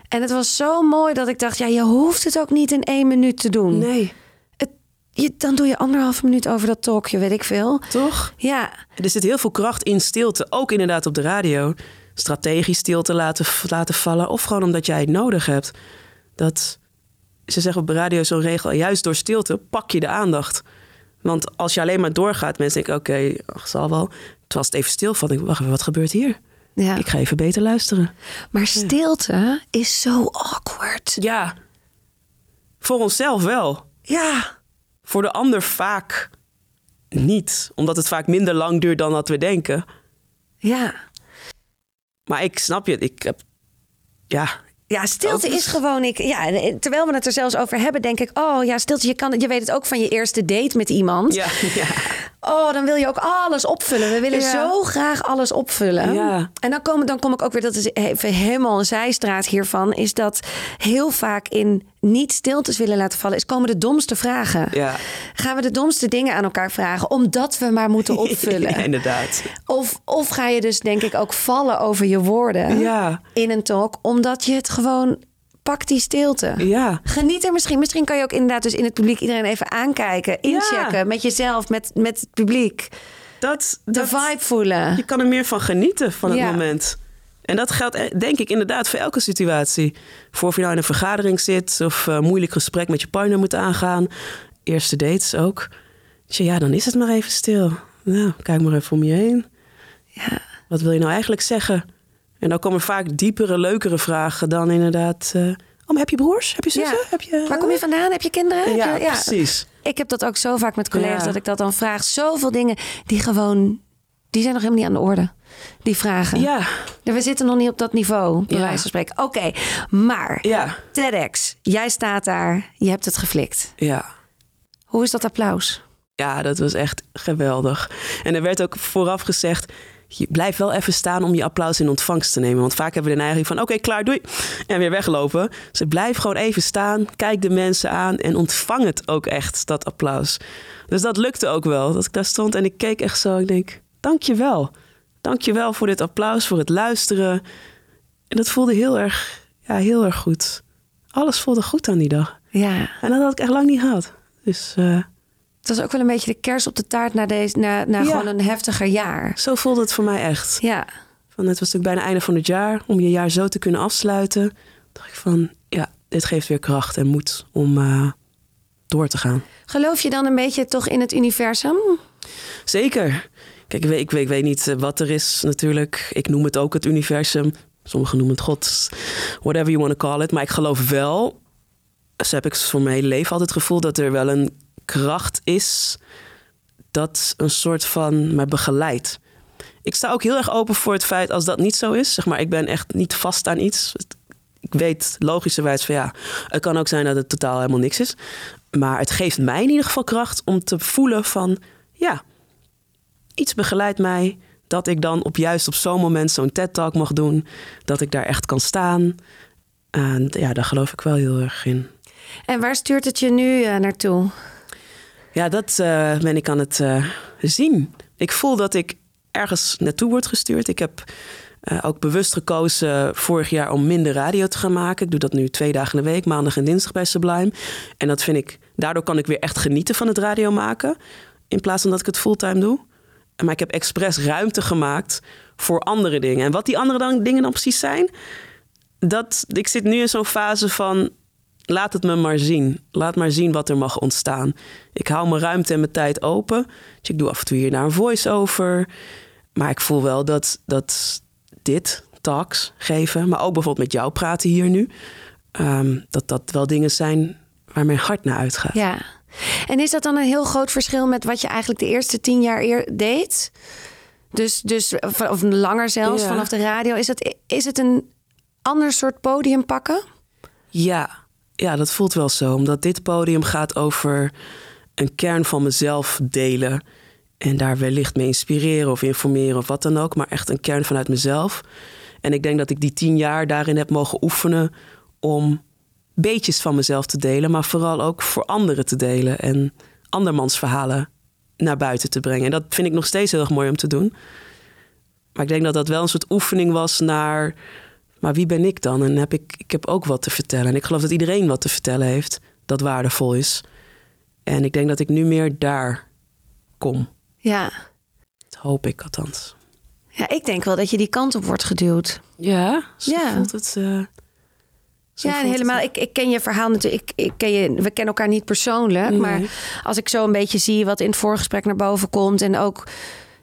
En het was zo mooi dat ik dacht, ja, je hoeft het ook niet in één minuut te doen. nee, Het, je, dan doe je anderhalf minuut over dat talkje, weet ik veel. toch? Ja, Er zit heel veel kracht in stilte, ook inderdaad op de radio. Strategisch stilte laten, laten vallen, of gewoon omdat jij het nodig hebt. Dat, ze zeggen op de radio zo'n regel, juist door stilte pak je de aandacht. Want als je alleen maar doorgaat, mensen denken, oké, ach, zal wel. Het was het even stil van, ik, wacht even, wat gebeurt hier? Ja. Ik ga even beter luisteren. Maar stilte is zo awkward. Ja, voor onszelf wel. Ja. Voor de ander vaak niet. Omdat het vaak minder lang duurt dan dat we denken. Ja. Maar ik snap je, ik heb... Ja, Ja, stilte is is- gewoon. Ik, ja, terwijl we het er zelfs over hebben, denk ik: oh ja, stilte. Je, kan, je weet het ook van je eerste date met iemand. ja, [laughs] ja. Oh, dan wil je ook alles opvullen. We willen Ja. zo graag alles opvullen. Ja. En dan kom, dan kom ik ook weer, dat is even helemaal een zijstraat hiervan, is dat heel vaak in niet stiltes willen laten vallen, is komen de domste vragen. Ja. Gaan we de domste dingen aan elkaar vragen, omdat we maar moeten [laughs] opvullen. Ja, inderdaad. Of, of ga je dus denk ik ook vallen over je woorden Ja. in een talk, omdat je het gewoon pakt die stilte. Ja. Geniet er misschien. Misschien kan je ook inderdaad dus in het publiek iedereen even aankijken, inchecken Ja. met jezelf, met, met het publiek. Dat, De dat, vibe voelen. Je kan er meer van genieten van het Ja. moment. En dat geldt eh, denk ik inderdaad voor elke situatie. Voor of je nou in een vergadering zit of een moeilijk gesprek met je partner moet aangaan. Eerste dates ook. Dus ja, dan is het maar even stil. Nou, kijk maar even om je heen. Ja. Wat wil je nou eigenlijk zeggen? En dan komen vaak diepere, leukere vragen dan inderdaad... eh, oh, maar heb je broers? Heb je zussen? Ja. Heb je... Waar kom je vandaan? Heb je kinderen? Heb Ja, je- precies. Ik heb dat ook zo vaak met collega's Ja. dat ik dat dan vraag. Zoveel dingen die gewoon, die zijn nog helemaal niet aan de orde. Die vragen. Ja, Ja, We zitten nog niet op dat niveau, bij Ja. wijze van spreken. Oké, maar ja, TEDx, jij staat daar, je hebt het geflikt. ja. Hoe is dat applaus? Ja, dat was echt geweldig. En er werd ook vooraf gezegd... Je blijf wel even staan om je applaus in ontvangst te nemen. Want vaak hebben we de neiging van... oké, klaar, doei. En weer weglopen. Dus blijf gewoon even staan. Kijk de mensen aan. En ontvang het ook echt, dat applaus. Dus dat lukte ook wel. Dat ik daar stond en ik keek echt zo. Ik denk, dank je wel. Dank je wel voor dit applaus, voor het luisteren. En dat voelde heel erg, ja, heel erg goed. Alles voelde goed aan die dag. Ja, En dat had ik echt lang niet gehad. Dus... eh, het was ook wel een beetje de kers op de taart na, deze, na, na Ja. gewoon een heftiger jaar. Zo voelde het voor mij echt. Ja, Van, het was natuurlijk bijna einde van het jaar. Om je jaar zo te kunnen afsluiten. dacht ik van, ja, dit geeft weer kracht en moed om eh, door te gaan. geloof je dan een beetje toch in het universum? Zeker. Kijk, ik weet, ik weet, ik weet niet eh, wat er is natuurlijk. Ik noem het ook het universum. Sommigen noemen het God. Whatever you want to call it. Maar ik geloof wel, zo heb ik voor mijn hele leven altijd het gevoel... dat er wel een kracht is dat een soort van me begeleidt. Ik sta ook heel erg open voor het feit als dat niet zo is. Zeg maar, ik ben echt niet vast aan iets. Ik weet logischerwijs van ja, het kan ook zijn dat het totaal helemaal niks is. Maar het geeft mij in ieder geval kracht om te voelen van ja, iets begeleidt mij dat ik dan op juist op zo'n moment zo'n TED-talk mag doen. Dat ik daar echt kan staan. En ja, daar geloof ik wel heel erg in. En waar stuurt het je nu eh, naartoe? Ja, dat eh, ben ik aan het eh, zien. Ik voel dat ik ergens naartoe word gestuurd. Ik heb eh, ook bewust gekozen vorig jaar om minder radio te gaan maken. Ik doe dat nu twee dagen in de week, maandag en dinsdag bij Sublime. En dat vind ik, daardoor kan ik weer echt genieten van het radio maken. In plaats van dat ik het fulltime doe. Maar ik heb expres ruimte gemaakt voor andere dingen. En wat die andere dingen dan precies zijn, dat, ik zit nu in zo'n fase van laat het me maar zien. Laat maar zien wat er mag ontstaan. Ik hou mijn ruimte en mijn tijd open. Dus ik doe af en toe hier naar een voice-over. Maar ik voel wel dat, dat dit, talks geven, maar ook bijvoorbeeld met jou praten hier nu, ehm, dat dat wel dingen zijn waar mijn hart naar uitgaat. Ja. En is dat dan een heel groot verschil met wat je eigenlijk de eerste tien jaar eer deed? Dus, dus of langer zelfs Ja. vanaf de radio. Is het, is het een ander soort podium pakken? Ja, ja, dat voelt wel zo. Omdat dit podium gaat over een kern van mezelf delen. En daar wellicht mee inspireren of informeren of wat dan ook. Maar echt een kern vanuit mezelf. En ik denk dat ik die tien jaar daarin heb mogen oefenen om beetjes van mezelf te delen, maar vooral ook voor anderen te delen en andermans verhalen naar buiten te brengen. En dat vind ik nog steeds heel erg mooi om te doen. Maar ik denk dat dat wel een soort oefening was naar, maar wie ben ik dan? En heb ik, ik heb ook wat te vertellen. En ik geloof dat iedereen wat te vertellen heeft dat waardevol is. En ik denk dat ik nu meer daar kom. Ja. Dat hoop ik althans. Ja, ik denk wel dat je die kant op wordt geduwd. Ja, Ja. voelt het. eh, ja, helemaal. het. Ik, ik ken je verhaal natuurlijk. Ik, ik ken je, we kennen elkaar niet persoonlijk. Nee. Maar als ik zo een beetje zie wat in het voorgesprek naar boven komt. En ook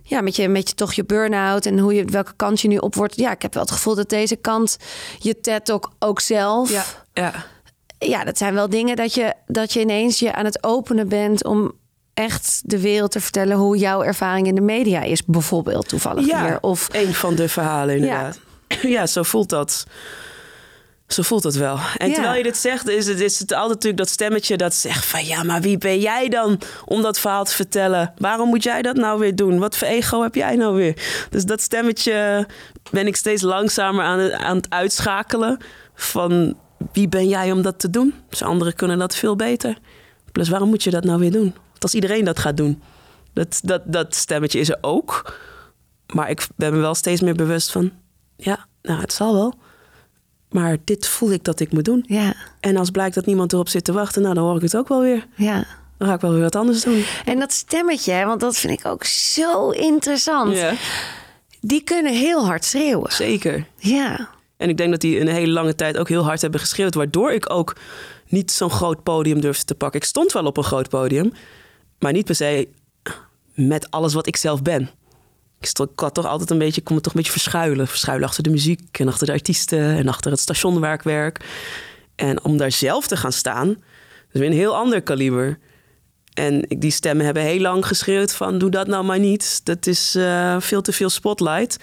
ja, met, je, met je, toch je burn-out en hoe je, welke kant je nu op wordt. Ja, ik heb wel het gevoel dat deze kant je TED ook, ook zelf. Ja, ja. ja, dat zijn wel dingen dat je, dat je ineens je aan het openen bent om echt de wereld te vertellen hoe jouw ervaring in de media is, bijvoorbeeld toevallig ja, hier. Of een van de verhalen inderdaad. Ja, zo voelt dat. Zo voelt het wel. En Ja. terwijl je dit zegt, is het, is het altijd natuurlijk dat stemmetje dat zegt van ja, maar wie ben jij dan om dat verhaal te vertellen? Waarom moet jij dat nou weer doen? Wat voor ego heb jij nou weer? Dus dat stemmetje ben ik steeds langzamer aan het, aan het uitschakelen van wie ben jij om dat te doen? Dus anderen kunnen dat veel beter. Plus waarom moet je dat nou weer doen? Want als iedereen dat gaat doen, dat, dat, dat stemmetje is er ook. Maar ik ben me wel steeds meer bewust van, ja, nou, het zal wel. Maar dit voel ik dat ik moet doen. ja, En als blijkt dat niemand erop zit te wachten, nou, dan hoor ik het ook wel weer. ja. Dan ga ik wel weer wat anders doen. En dat stemmetje, want dat vind ik ook zo interessant. Ja, Die kunnen heel hard schreeuwen. zeker. Ja, En ik denk dat die een hele lange tijd ook heel hard hebben geschreeuwd. Waardoor ik ook niet zo'n groot podium durfde te pakken. Ik stond wel op een groot podium. Maar niet per se met alles wat ik zelf ben. Ik, had toch altijd een beetje, kon me toch een beetje verschuilen. Verschuilen achter de muziek en achter de artiesten en achter het station waar ik werk. En om daar zelf te gaan staan, dat is weer een heel ander kaliber. En die stemmen hebben heel lang geschreeuwd van doe dat nou maar niet. Dat is eh, veel te veel spotlight.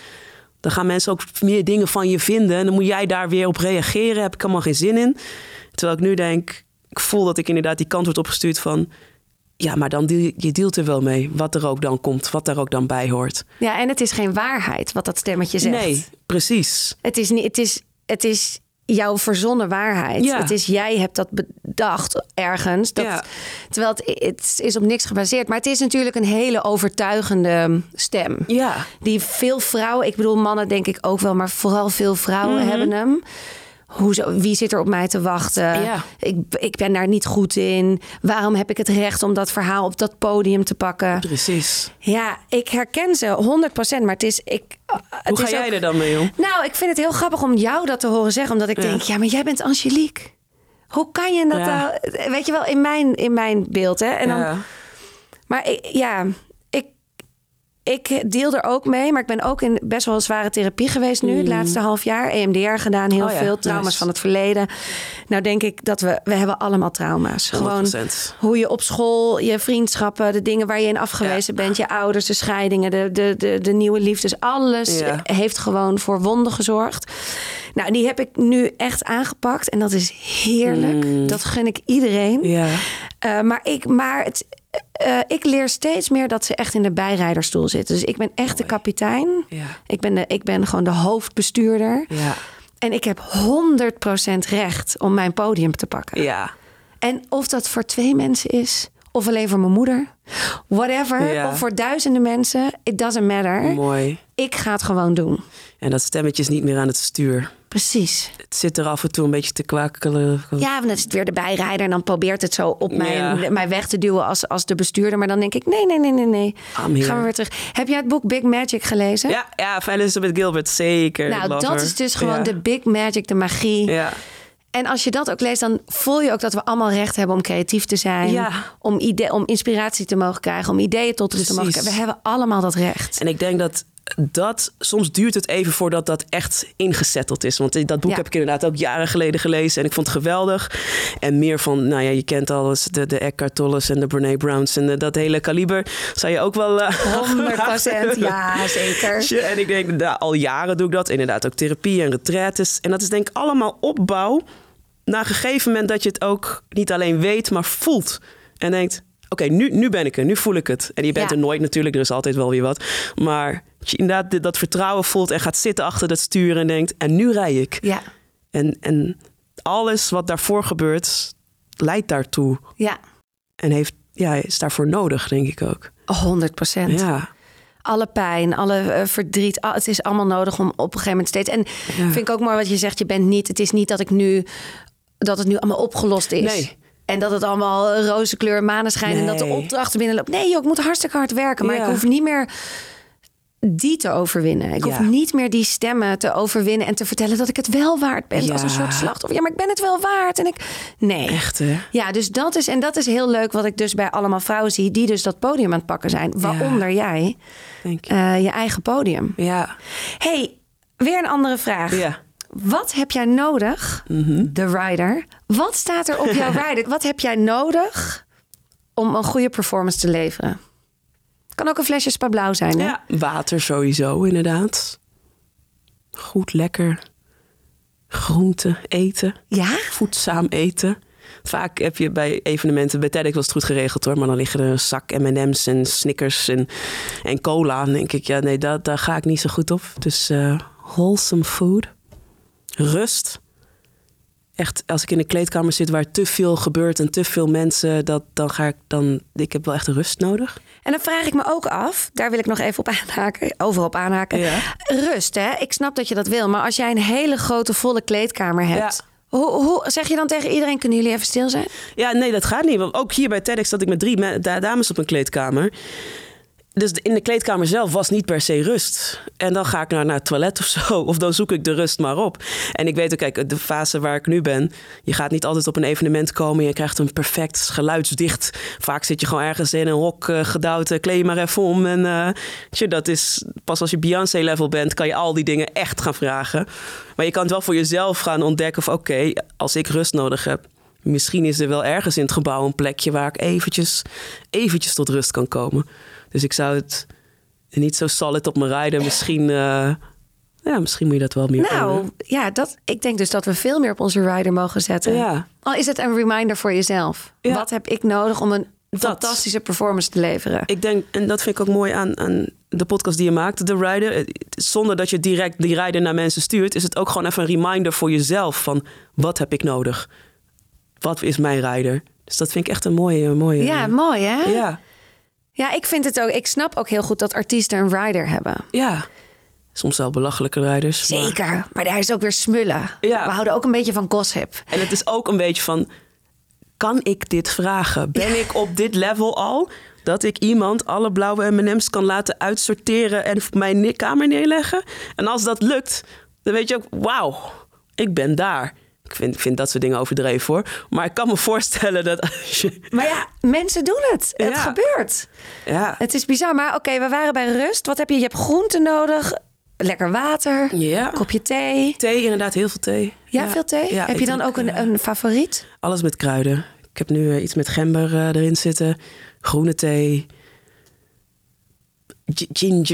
Dan gaan mensen ook meer dingen van je vinden. En dan moet jij daar weer op reageren. Heb ik helemaal geen zin in. Terwijl ik nu denk, ik voel dat ik inderdaad die kant wordt opgestuurd van... Ja, maar dan deal, je deelt er wel mee. Wat er ook dan komt, wat daar ook dan bij hoort. ja, en het is geen waarheid wat dat stemmetje zegt. Nee, precies. Het is, niet, het is, het is jouw verzonnen waarheid. Ja. Het is jij hebt dat bedacht ergens. Dat, Ja. Terwijl het, het is op niks gebaseerd. Maar het is natuurlijk een hele overtuigende stem. Ja, Die veel vrouwen, ik bedoel mannen denk ik ook wel, maar vooral veel vrouwen Mhm. hebben hem. Hoezo, wie zit er op mij te wachten? Ja. Ik, ik ben daar niet goed in. Waarom heb ik het recht om dat verhaal op dat podium te pakken? precies. Ja, ik herken ze 100%, maar het is. Ik, Hoe het ga is jij ook- er dan mee om? Nou, ik vind het heel grappig om jou dat te horen zeggen, omdat ik Ja. denk, ja, maar jij bent Angelique. Hoe kan je dat Ja. nou? Weet je wel, in mijn, in mijn beeld, hè? En dan, maar ik, ja, ik, deel er ook mee. Maar ik ben ook in best wel een zware therapie geweest nu. Het laatste half jaar. EMDR gedaan, heel Mm. Oh ja, veel. Trauma's nice. van het verleden. Nou denk ik dat we... We hebben allemaal trauma's. Gewoon 100%. hoe je op school, je vriendschappen... de dingen waar je in afgewezen bent. Je ouders, de scheidingen, de, de, de, de nieuwe liefdes. Alles Ja. heeft gewoon voor wonden gezorgd. Nou, die heb ik nu echt aangepakt. En dat is heerlijk. Dat gun ik iedereen. Mm. Ja. Uh, maar ik, maar het, uh, ik leer steeds meer dat ze echt in de bijrijderstoel zitten. Dus ik ben echt de kapitein. Ja. Ik, ben de, ik ben gewoon de hoofdbestuurder. Ja. En ik heb 100% recht om mijn podium te pakken. Ja. En of dat voor twee mensen is, of alleen voor mijn moeder, whatever. Ja. Of voor duizenden mensen, it doesn't matter. Mooi. Ik ga het gewoon doen. En dat stemmetje is niet meer aan het stuur. Precies. Het zit er af en toe een beetje te kwakelen. Ja, want dan is het weer de bijrijder. En dan probeert het zo op mij, Ja. mij weg te duwen als, als de bestuurder. Maar dan denk ik, nee, nee, nee, nee, nee. Gaan we weer terug. Heb jij het boek Big Magic gelezen? Ja, ja, van Elizabeth Gilbert, zeker. Nou, dat is dus gewoon Ja. de Big Magic, de magie. Ja. En als je dat ook leest, dan voel je ook dat we allemaal recht hebben om creatief te zijn. Ja. Om, ide- om inspiratie te mogen krijgen, om ideeën tot rust te mogen krijgen. We hebben allemaal dat recht. En ik denk dat dat soms duurt het even voordat dat echt ingezetteld is. Want dat boek Ja. heb ik inderdaad ook jaren geleden gelezen en ik vond het geweldig. En meer van, nou ja, je kent alles, de, de Eckhart Tolles en de Brene Browns en de- dat hele kaliber. Zou je ook wel... eh, [laughs] 100% ja, [laughs] zeker. En ik denk, nou, al jaren doe ik dat. Inderdaad, ook therapie en retraites. En dat is denk ik allemaal opbouw. Na een gegeven moment dat je het ook niet alleen weet, maar voelt. En denkt, oké, nu, nu ben ik er, nu voel ik het. En je bent Ja. er nooit natuurlijk, er is altijd wel weer wat. Maar dat je inderdaad dat vertrouwen voelt en gaat zitten achter dat stuur en denkt, en nu rij ik. Ja, En, en alles wat daarvoor gebeurt, leidt daartoe. ja. En heeft, ja, is daarvoor nodig, denk ik ook. 100 procent. Ja, Alle pijn, alle eh, verdriet, al- het is allemaal nodig om op een gegeven moment steeds. En vind ik ook mooi wat je zegt. Je bent niet. Het is niet dat ik nu dat het nu allemaal opgelost is. Nee. En dat het allemaal roze kleur, maneschijn en dat de opdrachten binnenlopen. Nee, joh, ik moet hartstikke hard werken. Maar Ja. ik hoef niet meer die te overwinnen. Ik hoef niet meer die stemmen te overwinnen en te vertellen dat ik het wel waard ben. Ja. Als een soort slachtoffer. Ja, maar ik ben het wel waard. En ik. Nee. echt hè? Ja, dus dat is, en dat is heel leuk wat ik dus bij allemaal vrouwen zie die dus dat podium aan het pakken zijn. Waaronder jij, Denk je. eh, je eigen podium. Ja. hey, weer een andere vraag. Ja. Wat heb jij nodig, Mhm. de rider? Wat staat er op jouw [laughs] rider? Wat heb jij nodig om een goede performance te leveren? Kan ook een flesje spa blauw zijn, hè? ja. Water sowieso, inderdaad. Goed, lekker. Groente eten. Ja? Voedzaam eten. Vaak heb je bij evenementen, bij TEDx was het goed geregeld hoor, maar dan liggen er een zak M&M's en Snickers en, en cola. Dan denk ik, ja nee, dat, daar ga ik niet zo goed op. Dus eh, wholesome food. Rust. Echt, als ik in een kleedkamer zit waar te veel gebeurt en te veel mensen, dat, dan ga ik dan, ik heb wel echt rust nodig. En dan vraag ik me ook af, daar wil ik nog even op aanhaken, overal op aanhaken. Ja. Rust, hè? Ik snap dat je dat wil, maar als jij een hele grote volle kleedkamer hebt, hoe, hoe zeg je dan tegen iedereen: kunnen jullie even stil zijn? Ja, nee, dat gaat niet. Want ook hier bij TEDx zat ik met drie me- da- dames op een kleedkamer. Dus in de kleedkamer zelf was niet per se rust. En dan ga ik naar, naar het toilet of zo. Of dan zoek ik de rust maar op. En ik weet ook, kijk, de fase waar ik nu ben... je gaat niet altijd op een evenement komen... je krijgt een perfect geluidsdicht... vaak zit je gewoon ergens in een hok eh, gedouwd... eh, kleed je maar even om. En eh, dat is... pas als je Beyoncé-level bent... kan je al die dingen echt gaan vragen. Maar je kan het wel voor jezelf gaan ontdekken... of oké, als ik rust nodig heb... Misschien is er wel ergens in het gebouw een plekje waar ik eventjes, eventjes tot rust kan komen. Dus ik zou het niet zo solid op me rijden. Misschien, eh, ja, misschien moet je dat wel meer Nou, ja, dat, ik denk dus dat we veel meer op onze rider mogen zetten. Ja. Al is het een reminder voor jezelf. Ja. Wat heb ik nodig om een Dat. fantastische performance te leveren? Ik denk, en dat vind ik ook mooi aan, aan de podcast die je maakt, de rider. Eh, Zonder dat je direct die rider naar mensen stuurt, is het ook gewoon even een reminder voor jezelf van wat heb ik nodig? Wat is mijn rider? Dus dat vind ik echt een mooie, mooie. ja, mooi hè? ja, Ja, ik vind het ook. Ik snap ook heel goed dat artiesten een rider hebben. ja. Soms wel belachelijke rijders. Zeker. Maar daar is ook weer smullen. Ja. We houden ook een beetje van gossip. En het is ook een beetje van, kan ik dit vragen? Ben ik op dit level al? Dat ik iemand alle blauwe M&M's kan laten uitsorteren en op mijn kamer neerleggen? En als dat lukt, dan weet je ook, wauw, ik ben daar. Ik vind, vind dat soort dingen overdreven hoor. Maar ik kan me voorstellen dat als je... Maar ja, mensen doen het. Het Ja. gebeurt. Ja, Het is bizar. Maar oké, we waren bij rust. Wat heb je? Je hebt groenten nodig. Lekker water. Ja. Kopje thee. thee inderdaad, heel veel thee. Ja, veel thee. Heb je dan drink, ook een, eh, een favoriet? Alles met kruiden. Ik heb nu eh, iets met gember eh, erin zitten. Groene thee.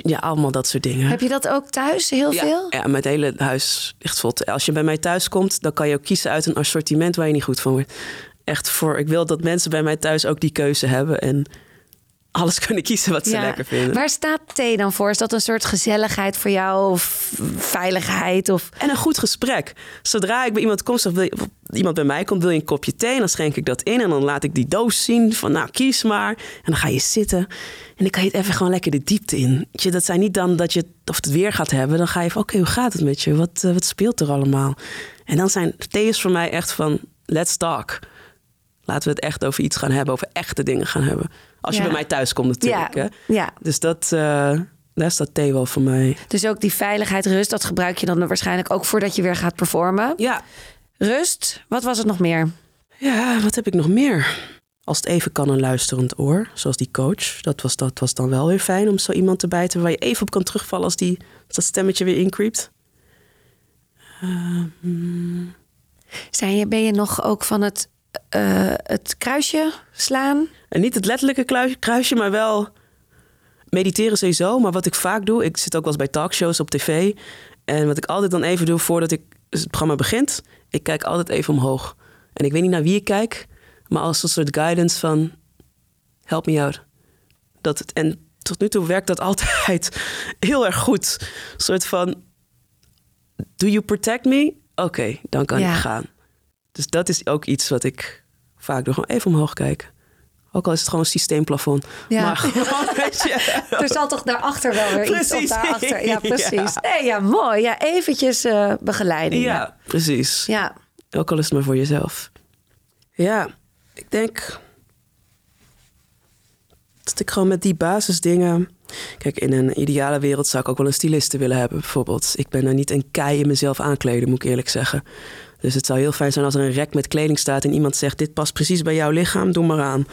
Ja, allemaal dat soort dingen. Heb je dat ook thuis heel ja, veel? Ja, mijn hele huis ligt vol. Als je bij mij thuis komt, dan kan je ook kiezen uit een assortiment waar je niet goed van wordt. Echt voor, ik wil dat mensen bij mij thuis ook die keuze hebben en alles kunnen kiezen wat ze Ja. lekker vinden. Waar staat thee dan voor? Is dat een soort gezelligheid voor jou of veiligheid? Of... En een goed gesprek. Zodra ik bij iemand kom, je- iemand bij mij komt, wil je een kopje thee? En dan schenk ik dat in en dan laat ik die doos zien van nou, kies maar. En dan ga je zitten en dan kan je het even gewoon lekker de diepte in. Je, dat zijn niet dan dat je het, of het weer gaat hebben. Dan ga je van oké, hoe gaat het met je? Wat, eh, wat speelt er allemaal? En dan zijn thee is voor mij echt van let's talk. Laten we het echt over iets gaan hebben, over echte dingen gaan hebben. Als je bij mij thuis komt natuurlijk. Ja, Hè? ja. Dus dat, eh, daar staat thee wel voor mij. Dus ook die veiligheid, rust, dat gebruik je dan waarschijnlijk ook voordat je weer gaat performen. Ja, Rust, wat was het nog meer? Ja, wat heb ik nog meer? Als het even kan, een luisterend oor, zoals die coach. Dat was, dat was dan wel weer fijn om zo iemand te bijten waar je even op kan terugvallen als, die, als dat stemmetje weer increept. Zijn je, ben je nog ook van het, eh, het kruisje slaan? En niet het letterlijke kruisje, maar wel mediteren sowieso. Maar wat ik vaak doe, ik zit ook wel eens bij talkshows op tv. En wat ik altijd dan even doe voordat ik, het programma begint, ik kijk altijd even omhoog. En ik weet niet naar wie ik kijk, maar als een soort guidance van, help me out. Dat het, en tot nu toe werkt dat [laughs] altijd heel erg goed. Een soort van, do you protect me? Oké, dan kan Ja. ik gaan. Dus dat is ook iets wat ik vaak doe. Gewoon even omhoog kijken. Ook al is het gewoon een systeemplafond. Ja. Maar gewoon, [laughs] Er zal toch daarachter wel weer iets op daarachter. Ja, [laughs] precies. Ja. Nee, ja, mooi. Ja, eventjes eh, begeleiding. Ja, precies. Ja. Ook al is het maar voor jezelf. Ja, ik denk dat ik gewoon met die basisdingen. Kijk, in een ideale wereld zou ik ook wel een styliste willen hebben, bijvoorbeeld. Ik ben er niet een kei in mezelf aankleden, moet ik eerlijk zeggen. Dus het zou heel fijn zijn als er een rek met kleding staat en iemand zegt: Dit past precies bij jouw lichaam, doe maar aan.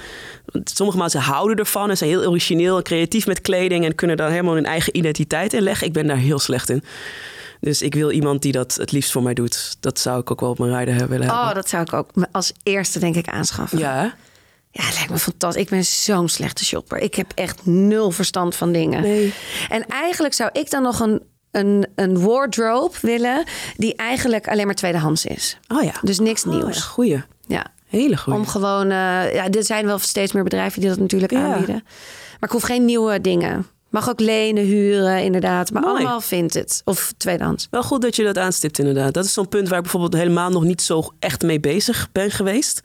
Want Sommige mensen houden ervan en zijn heel origineel en creatief met kleding en kunnen daar helemaal hun eigen identiteit in leggen. Ik ben daar heel slecht in. Dus ik wil iemand die dat het liefst voor mij doet. Dat zou ik ook wel op mijn rijder willen hebben. Oh, dat zou ik ook als eerste denk ik aanschaffen. Ja? Ja, het lijkt me fantastisch. Ik ben zo'n slechte shopper. Ik heb echt nul verstand van dingen. Nee. En eigenlijk zou ik dan nog een, een, een wardrobe willen... die eigenlijk alleen maar tweedehands is. Oh ja. Dus niks Oh, nieuws. ja, goeie. Ja. Hele goeie. Om gewoon... eh, ja, er zijn wel steeds meer bedrijven die dat natuurlijk Ja. aanbieden. Maar ik hoef geen nieuwe dingen. Mag ook lenen, huren, inderdaad. Maar Mooi. allemaal vindt het. Of tweedehands. Wel goed dat je dat aanstipt, inderdaad. Dat is zo'n punt waar ik bijvoorbeeld helemaal nog niet zo echt mee bezig ben geweest.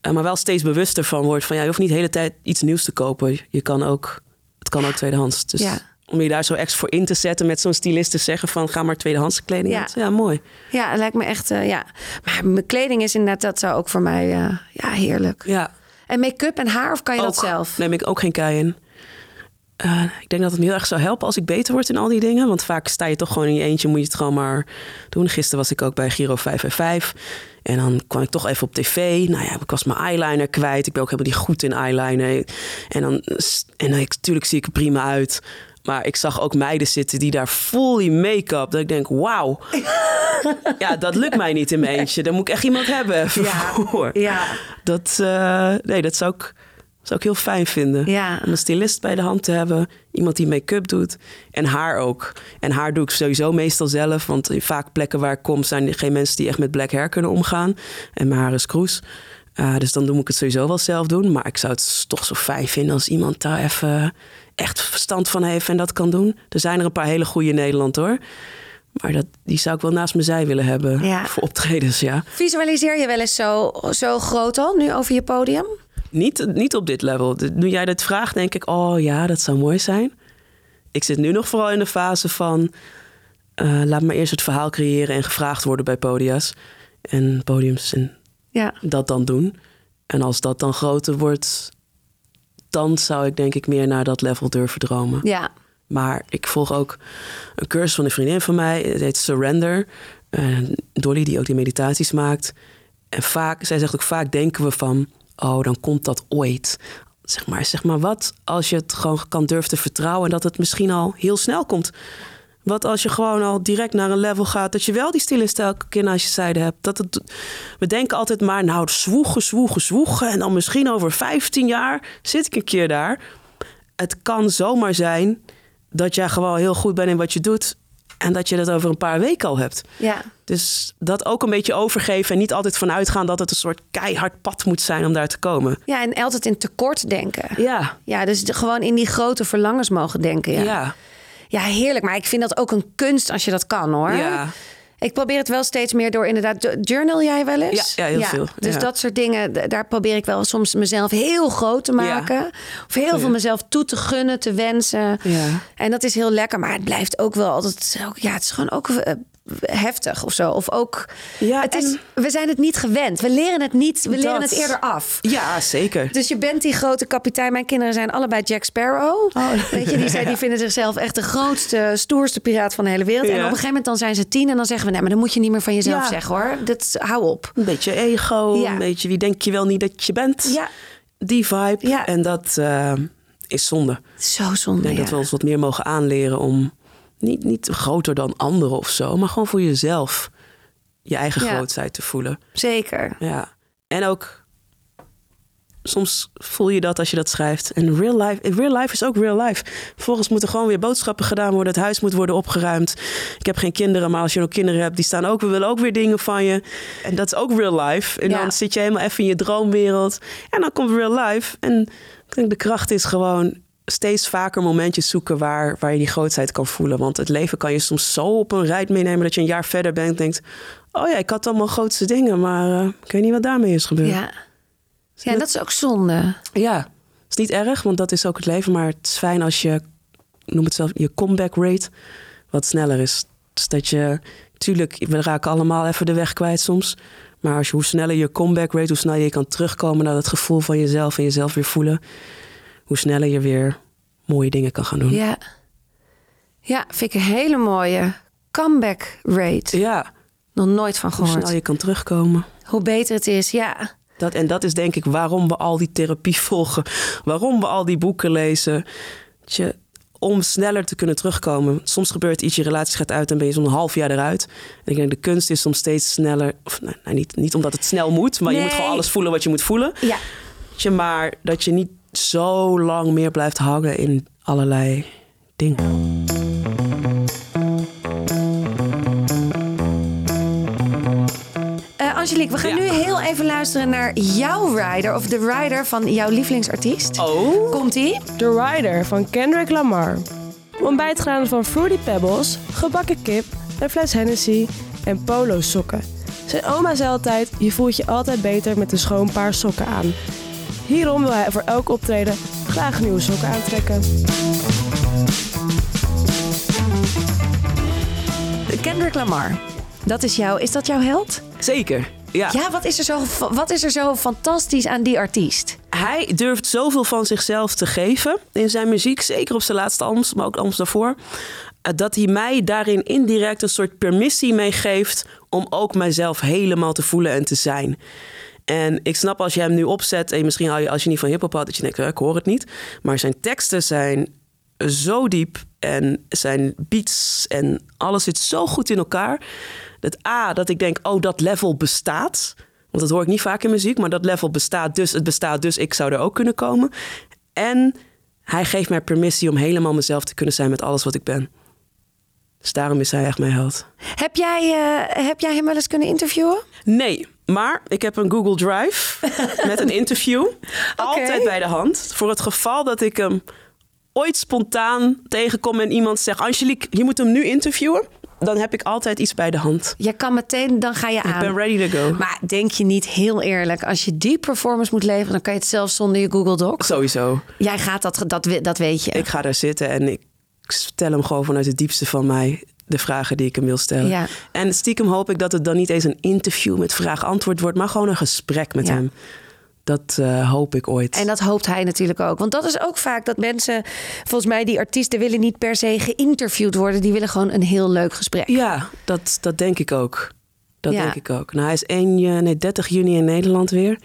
Eh, maar wel steeds bewuster van wordt van ja, je hoeft niet de hele tijd iets nieuws te kopen. Je kan ook, het kan ook tweedehands. Dus Ja. Om je daar zo extra voor in te zetten met zo'n stylist te zeggen van ga maar tweedehands kleding Ja. uit. Ja, mooi. Ja, het lijkt me echt... eh, ja. Maar mijn kleding is inderdaad... Dat zou ook voor mij... eh, ja, heerlijk. Ja. En make-up en haar? Of kan je dat zelf? neem ik ook geen kei in. Eh, ik denk dat het me heel erg zou helpen als ik beter word in al die dingen. Want vaak sta je toch gewoon in je eentje, moet je het gewoon maar doen. Gisteren was ik ook bij Giro 555. En dan kwam ik toch even op tv. Nou ja, ik was mijn eyeliner kwijt. Ik ben ook helemaal niet goed in eyeliner. En dan, en dan natuurlijk zie ik er prima uit. Maar ik zag ook meiden zitten die daar fully make-up. Dat ik denk, wauw. [laughs] ja, dat lukt mij niet in mijn eentje. Daar moet ik echt iemand hebben voor. Ja. Dat, eh, nee, dat zou ik, zou ik heel fijn vinden. Ja. Om een stylist bij de hand te hebben. Iemand die make-up doet. En haar ook. En haar doe ik sowieso meestal zelf. Want in vaak plekken waar ik kom zijn er geen mensen die echt met black hair kunnen omgaan. En mijn haar is kroes. Eh, dus dan doe ik het sowieso wel zelf doen. Maar ik zou het toch zo fijn vinden als iemand daar even echt verstand van heeft en dat kan doen. Er zijn er een paar hele goede in Nederland hoor. Maar dat, die zou ik wel naast mijn zij willen hebben Ja. voor optredens, ja. Visualiseer je wel eens zo, zo groot al, nu over je podium? Niet, niet op dit level. Nu jij dat vraagt, denk ik, oh ja, dat zou mooi zijn. Ik zit nu nog vooral in de fase van... eh, laat me eerst het verhaal creëren en gevraagd worden bij podia's. En podiums en Ja. dat dan doen. En als dat dan groter wordt... dan zou ik denk ik meer naar dat level durven dromen. Ja. Maar ik volg ook een cursus van een vriendin van mij. Het heet Surrender. Eh, Dolly, die ook die meditaties maakt. En vaak, zij zegt ook vaak denken we van... oh, dan komt dat ooit. Zeg maar, zeg maar wat als je het gewoon kan durven te vertrouwen... en dat het misschien al heel snel komt. Wat als je gewoon al direct naar een level gaat... dat je wel die stylist elke keer naast je zijde hebt. Dat het, we denken altijd maar, nou, zwoegen, zwoegen, zwoegen... en dan misschien over 15 jaar zit ik een keer daar. Het kan zomaar zijn dat jij gewoon heel goed bent in wat je doet... en dat je dat over een paar weken al hebt. Ja. Dus dat ook een beetje overgeven en niet altijd vanuit gaan dat het een soort keihard pad moet zijn om daar te komen. Ja, en altijd in tekort denken. Ja, Ja, dus gewoon in die grote verlangens mogen denken. Ja. ja. Ja, heerlijk. Maar ik vind dat ook een kunst als je dat kan hoor. Ja. Ik probeer het wel steeds meer door inderdaad. Journal jij wel eens? Ja, ja, heel veel, Dus ja. dat soort dingen, daar probeer ik wel soms mezelf heel groot te maken. Of heel veel mezelf toe te gunnen, te wensen. Ja. En dat is heel lekker, maar het blijft ook wel altijd. Ja, het is gewoon ook eh, heftig of zo. Of ook. Ja, het is, we zijn het niet gewend. We leren het niet. We leren het eerder af. Ja, zeker. Dus je bent die grote kapitein. Mijn kinderen zijn allebei Jack Sparrow. Oh. Weet je, die, zijn, die [laughs] vinden zichzelf echt de grootste, stoerste piraat van de hele wereld. En op een gegeven moment dan zijn ze tien en dan zeggen we... nee, maar dan moet je niet meer van jezelf Ja. zeggen hoor. Dat, hou op. Een beetje ego, Ja. een beetje wie denk je wel niet dat je bent. Ja. Die vibe. Ja. En dat eh, is zonde. Zo zonde, Ik denk dat we ons wat meer mogen aanleren om niet, niet groter dan anderen of zo, maar gewoon voor jezelf je eigen Ja. grootheid te voelen. Zeker. Ja. En ook soms voel je dat als je dat schrijft. En real life, real life is ook real life. Vervolgens moeten gewoon weer boodschappen gedaan worden. Het huis moet worden opgeruimd. Ik heb geen kinderen, maar als je nog kinderen hebt, die staan ook, we willen ook weer dingen van je. En dat is ook real life. En Ja. dan zit je helemaal even in je droomwereld. En dan komt real life. En ik denk de kracht is gewoon steeds vaker momentjes zoeken waar, waar je die grootheid kan voelen. Want het leven kan je soms zo op een rijt meenemen dat je een jaar verder bent en denkt... Oh ja, ik had allemaal grootste dingen, maar eh, ik weet niet wat daarmee is gebeurd. Ja. ja, dat is ook zonde. Ja, het is niet erg, want dat is ook het leven. Maar het is fijn als je, noem het zelf, je comeback rate wat sneller is. Dus dat je, tuurlijk, we raken allemaal even de weg kwijt soms. Maar als je, hoe sneller je comeback rate, hoe sneller je kan terugkomen naar het gevoel van jezelf en jezelf weer voelen, hoe sneller je weer mooie dingen kan gaan doen. Ja. Ja, vind ik een hele mooie comeback rate. Ja, Nog nooit van hoe gehoord. snel je kan terugkomen. Hoe beter het is, ja. Dat, en dat is denk ik waarom we al die therapie [laughs] volgen. Waarom we al die boeken lezen. Om sneller te kunnen terugkomen. Soms gebeurt iets, je relatie gaat uit en ben je zo'n half jaar eruit. En ik denk de kunst is om steeds sneller... Of, nou, nou, niet, niet omdat het snel moet, maar je moet gewoon alles voelen wat je moet voelen. Ja. Dat je, maar dat je niet zo lang meer blijft hangen in allerlei dingen. Eh, Angelique, we gaan Ja. nu heel even luisteren naar jouw rider. Of de rider van jouw lievelingsartiest. Oh, Komt-ie? The Rider van Kendrick Lamar. Ontbijt gedaan van Fruity Pebbles, gebakken kip, een fles Hennessy en polo sokken. Zijn oma zei altijd, je voelt je altijd beter met een schoon paar sokken aan. Hierom wil hij voor elk optreden graag nieuwe sokken aantrekken. Kendrick Lamar. Dat is jou. Is dat jouw held? zeker. Ja. Ja, wat is, er zo, wat is er zo fantastisch aan die artiest? Hij durft zoveel van zichzelf te geven in zijn muziek. Zeker op zijn laatste albums, maar ook albums daarvoor. eh, Dat hij mij daarin indirect een soort permissie meegeeft... om ook mijzelf helemaal te voelen en te zijn. En ik snap als je hem nu opzet... en misschien je, als je niet van hiphop houdt... dat je denkt, ik hoor het niet. Maar zijn teksten zijn zo diep... en zijn beats en alles zit zo goed in elkaar... dat A, dat ik denk, oh, dat level bestaat... Want dat hoor ik niet vaak in muziek, maar dat level bestaat dus. Het bestaat dus, ik zou er ook kunnen komen. En hij geeft mij permissie om helemaal mezelf te kunnen zijn met alles wat ik ben. Dus daarom is hij echt mijn held. Heb jij, eh, heb jij hem wel eens kunnen interviewen? Nee, maar ik heb een Google Drive [laughs] met een interview. Altijd bij de hand. Voor het geval dat ik hem ooit spontaan tegenkom en iemand zegt... Angelique, je moet hem nu interviewen. Dan heb ik altijd iets bij de hand. Je kan meteen, dan ga je Ik aan. ben ready to go. Maar denk je niet heel eerlijk, als je die performance moet leveren, dan kan je het zelf zonder je Google Doc. Sowieso. Jij gaat dat, dat, dat weet je. Ik ga daar zitten en ik stel hem gewoon vanuit het diepste van mij de vragen die ik hem wil stellen. Ja. En stiekem hoop ik dat het dan niet eens een interview met vraag-antwoord wordt, maar gewoon een gesprek met Ja. hem. Dat eh, hoop ik ooit. En dat hoopt hij natuurlijk ook. Want dat is ook vaak dat mensen, volgens mij, die artiesten willen niet per se geïnterviewd worden. Die willen gewoon een heel leuk gesprek. Ja, dat, dat denk ik ook. Dat Ja. denk ik ook. Nou, hij is 1, ju- nee, 30 juni in Nederland weer.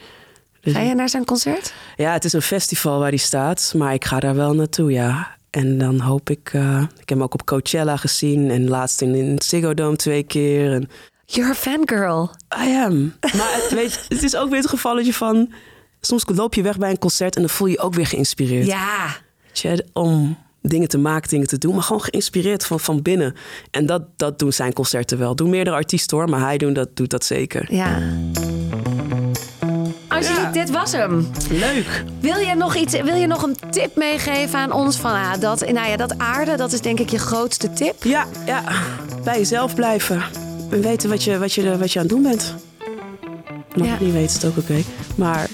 Dus Ga je naar zijn concert? Ja, het is een festival waar hij staat, maar ik ga daar wel naartoe, ja. En dan hoop ik... eh, ik heb hem ook op Coachella gezien en laatst in, in Ziggo Dome twee keer. En You're a fangirl. I am. Maar het, weet, je, [laughs] het is ook weer het gevalletje van... Soms loop je weg bij een concert en dan voel je je ook weer geïnspireerd. Ja. Om dingen te maken, dingen te doen. Maar gewoon geïnspireerd van, van binnen. En dat, dat doen zijn concerten wel. Doen meerdere artiesten hoor, maar hij doet dat, doet dat zeker. Ja. Dit was hem. Leuk. Wil je nog iets? Wil je nog een tip meegeven aan ons van ah, dat? Nou ja, dat aarde, dat is denk ik je grootste tip. Ja, ja. Bij jezelf blijven. En weten wat je, wat je, wat je aan het doen bent. Nog Ja. niet weten is het ook oké. Maar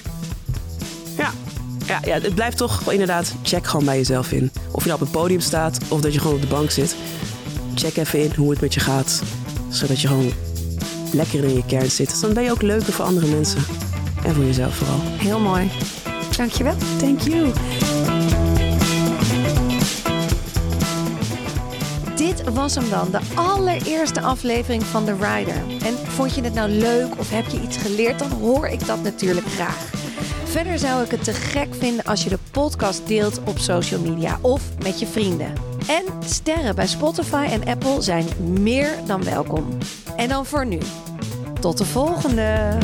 ja. Ja, ja, het blijft toch inderdaad, check gewoon bij jezelf in. Of je nou op het podium staat of dat je gewoon op de bank zit. Check even in hoe het met je gaat. Zodat je gewoon lekker in je kern zit. Dus dan ben je ook leuker voor andere mensen. En voor jezelf vooral. Heel mooi. Dankjewel. Thank you. Dit was hem dan, de allereerste aflevering van The Rider. En vond je het nou leuk of heb je iets geleerd, dan hoor ik dat natuurlijk graag. Verder zou ik het te gek vinden als je de podcast deelt op social media of met je vrienden. En sterren bij Spotify en Apple zijn meer dan welkom. En dan voor nu. Tot de volgende!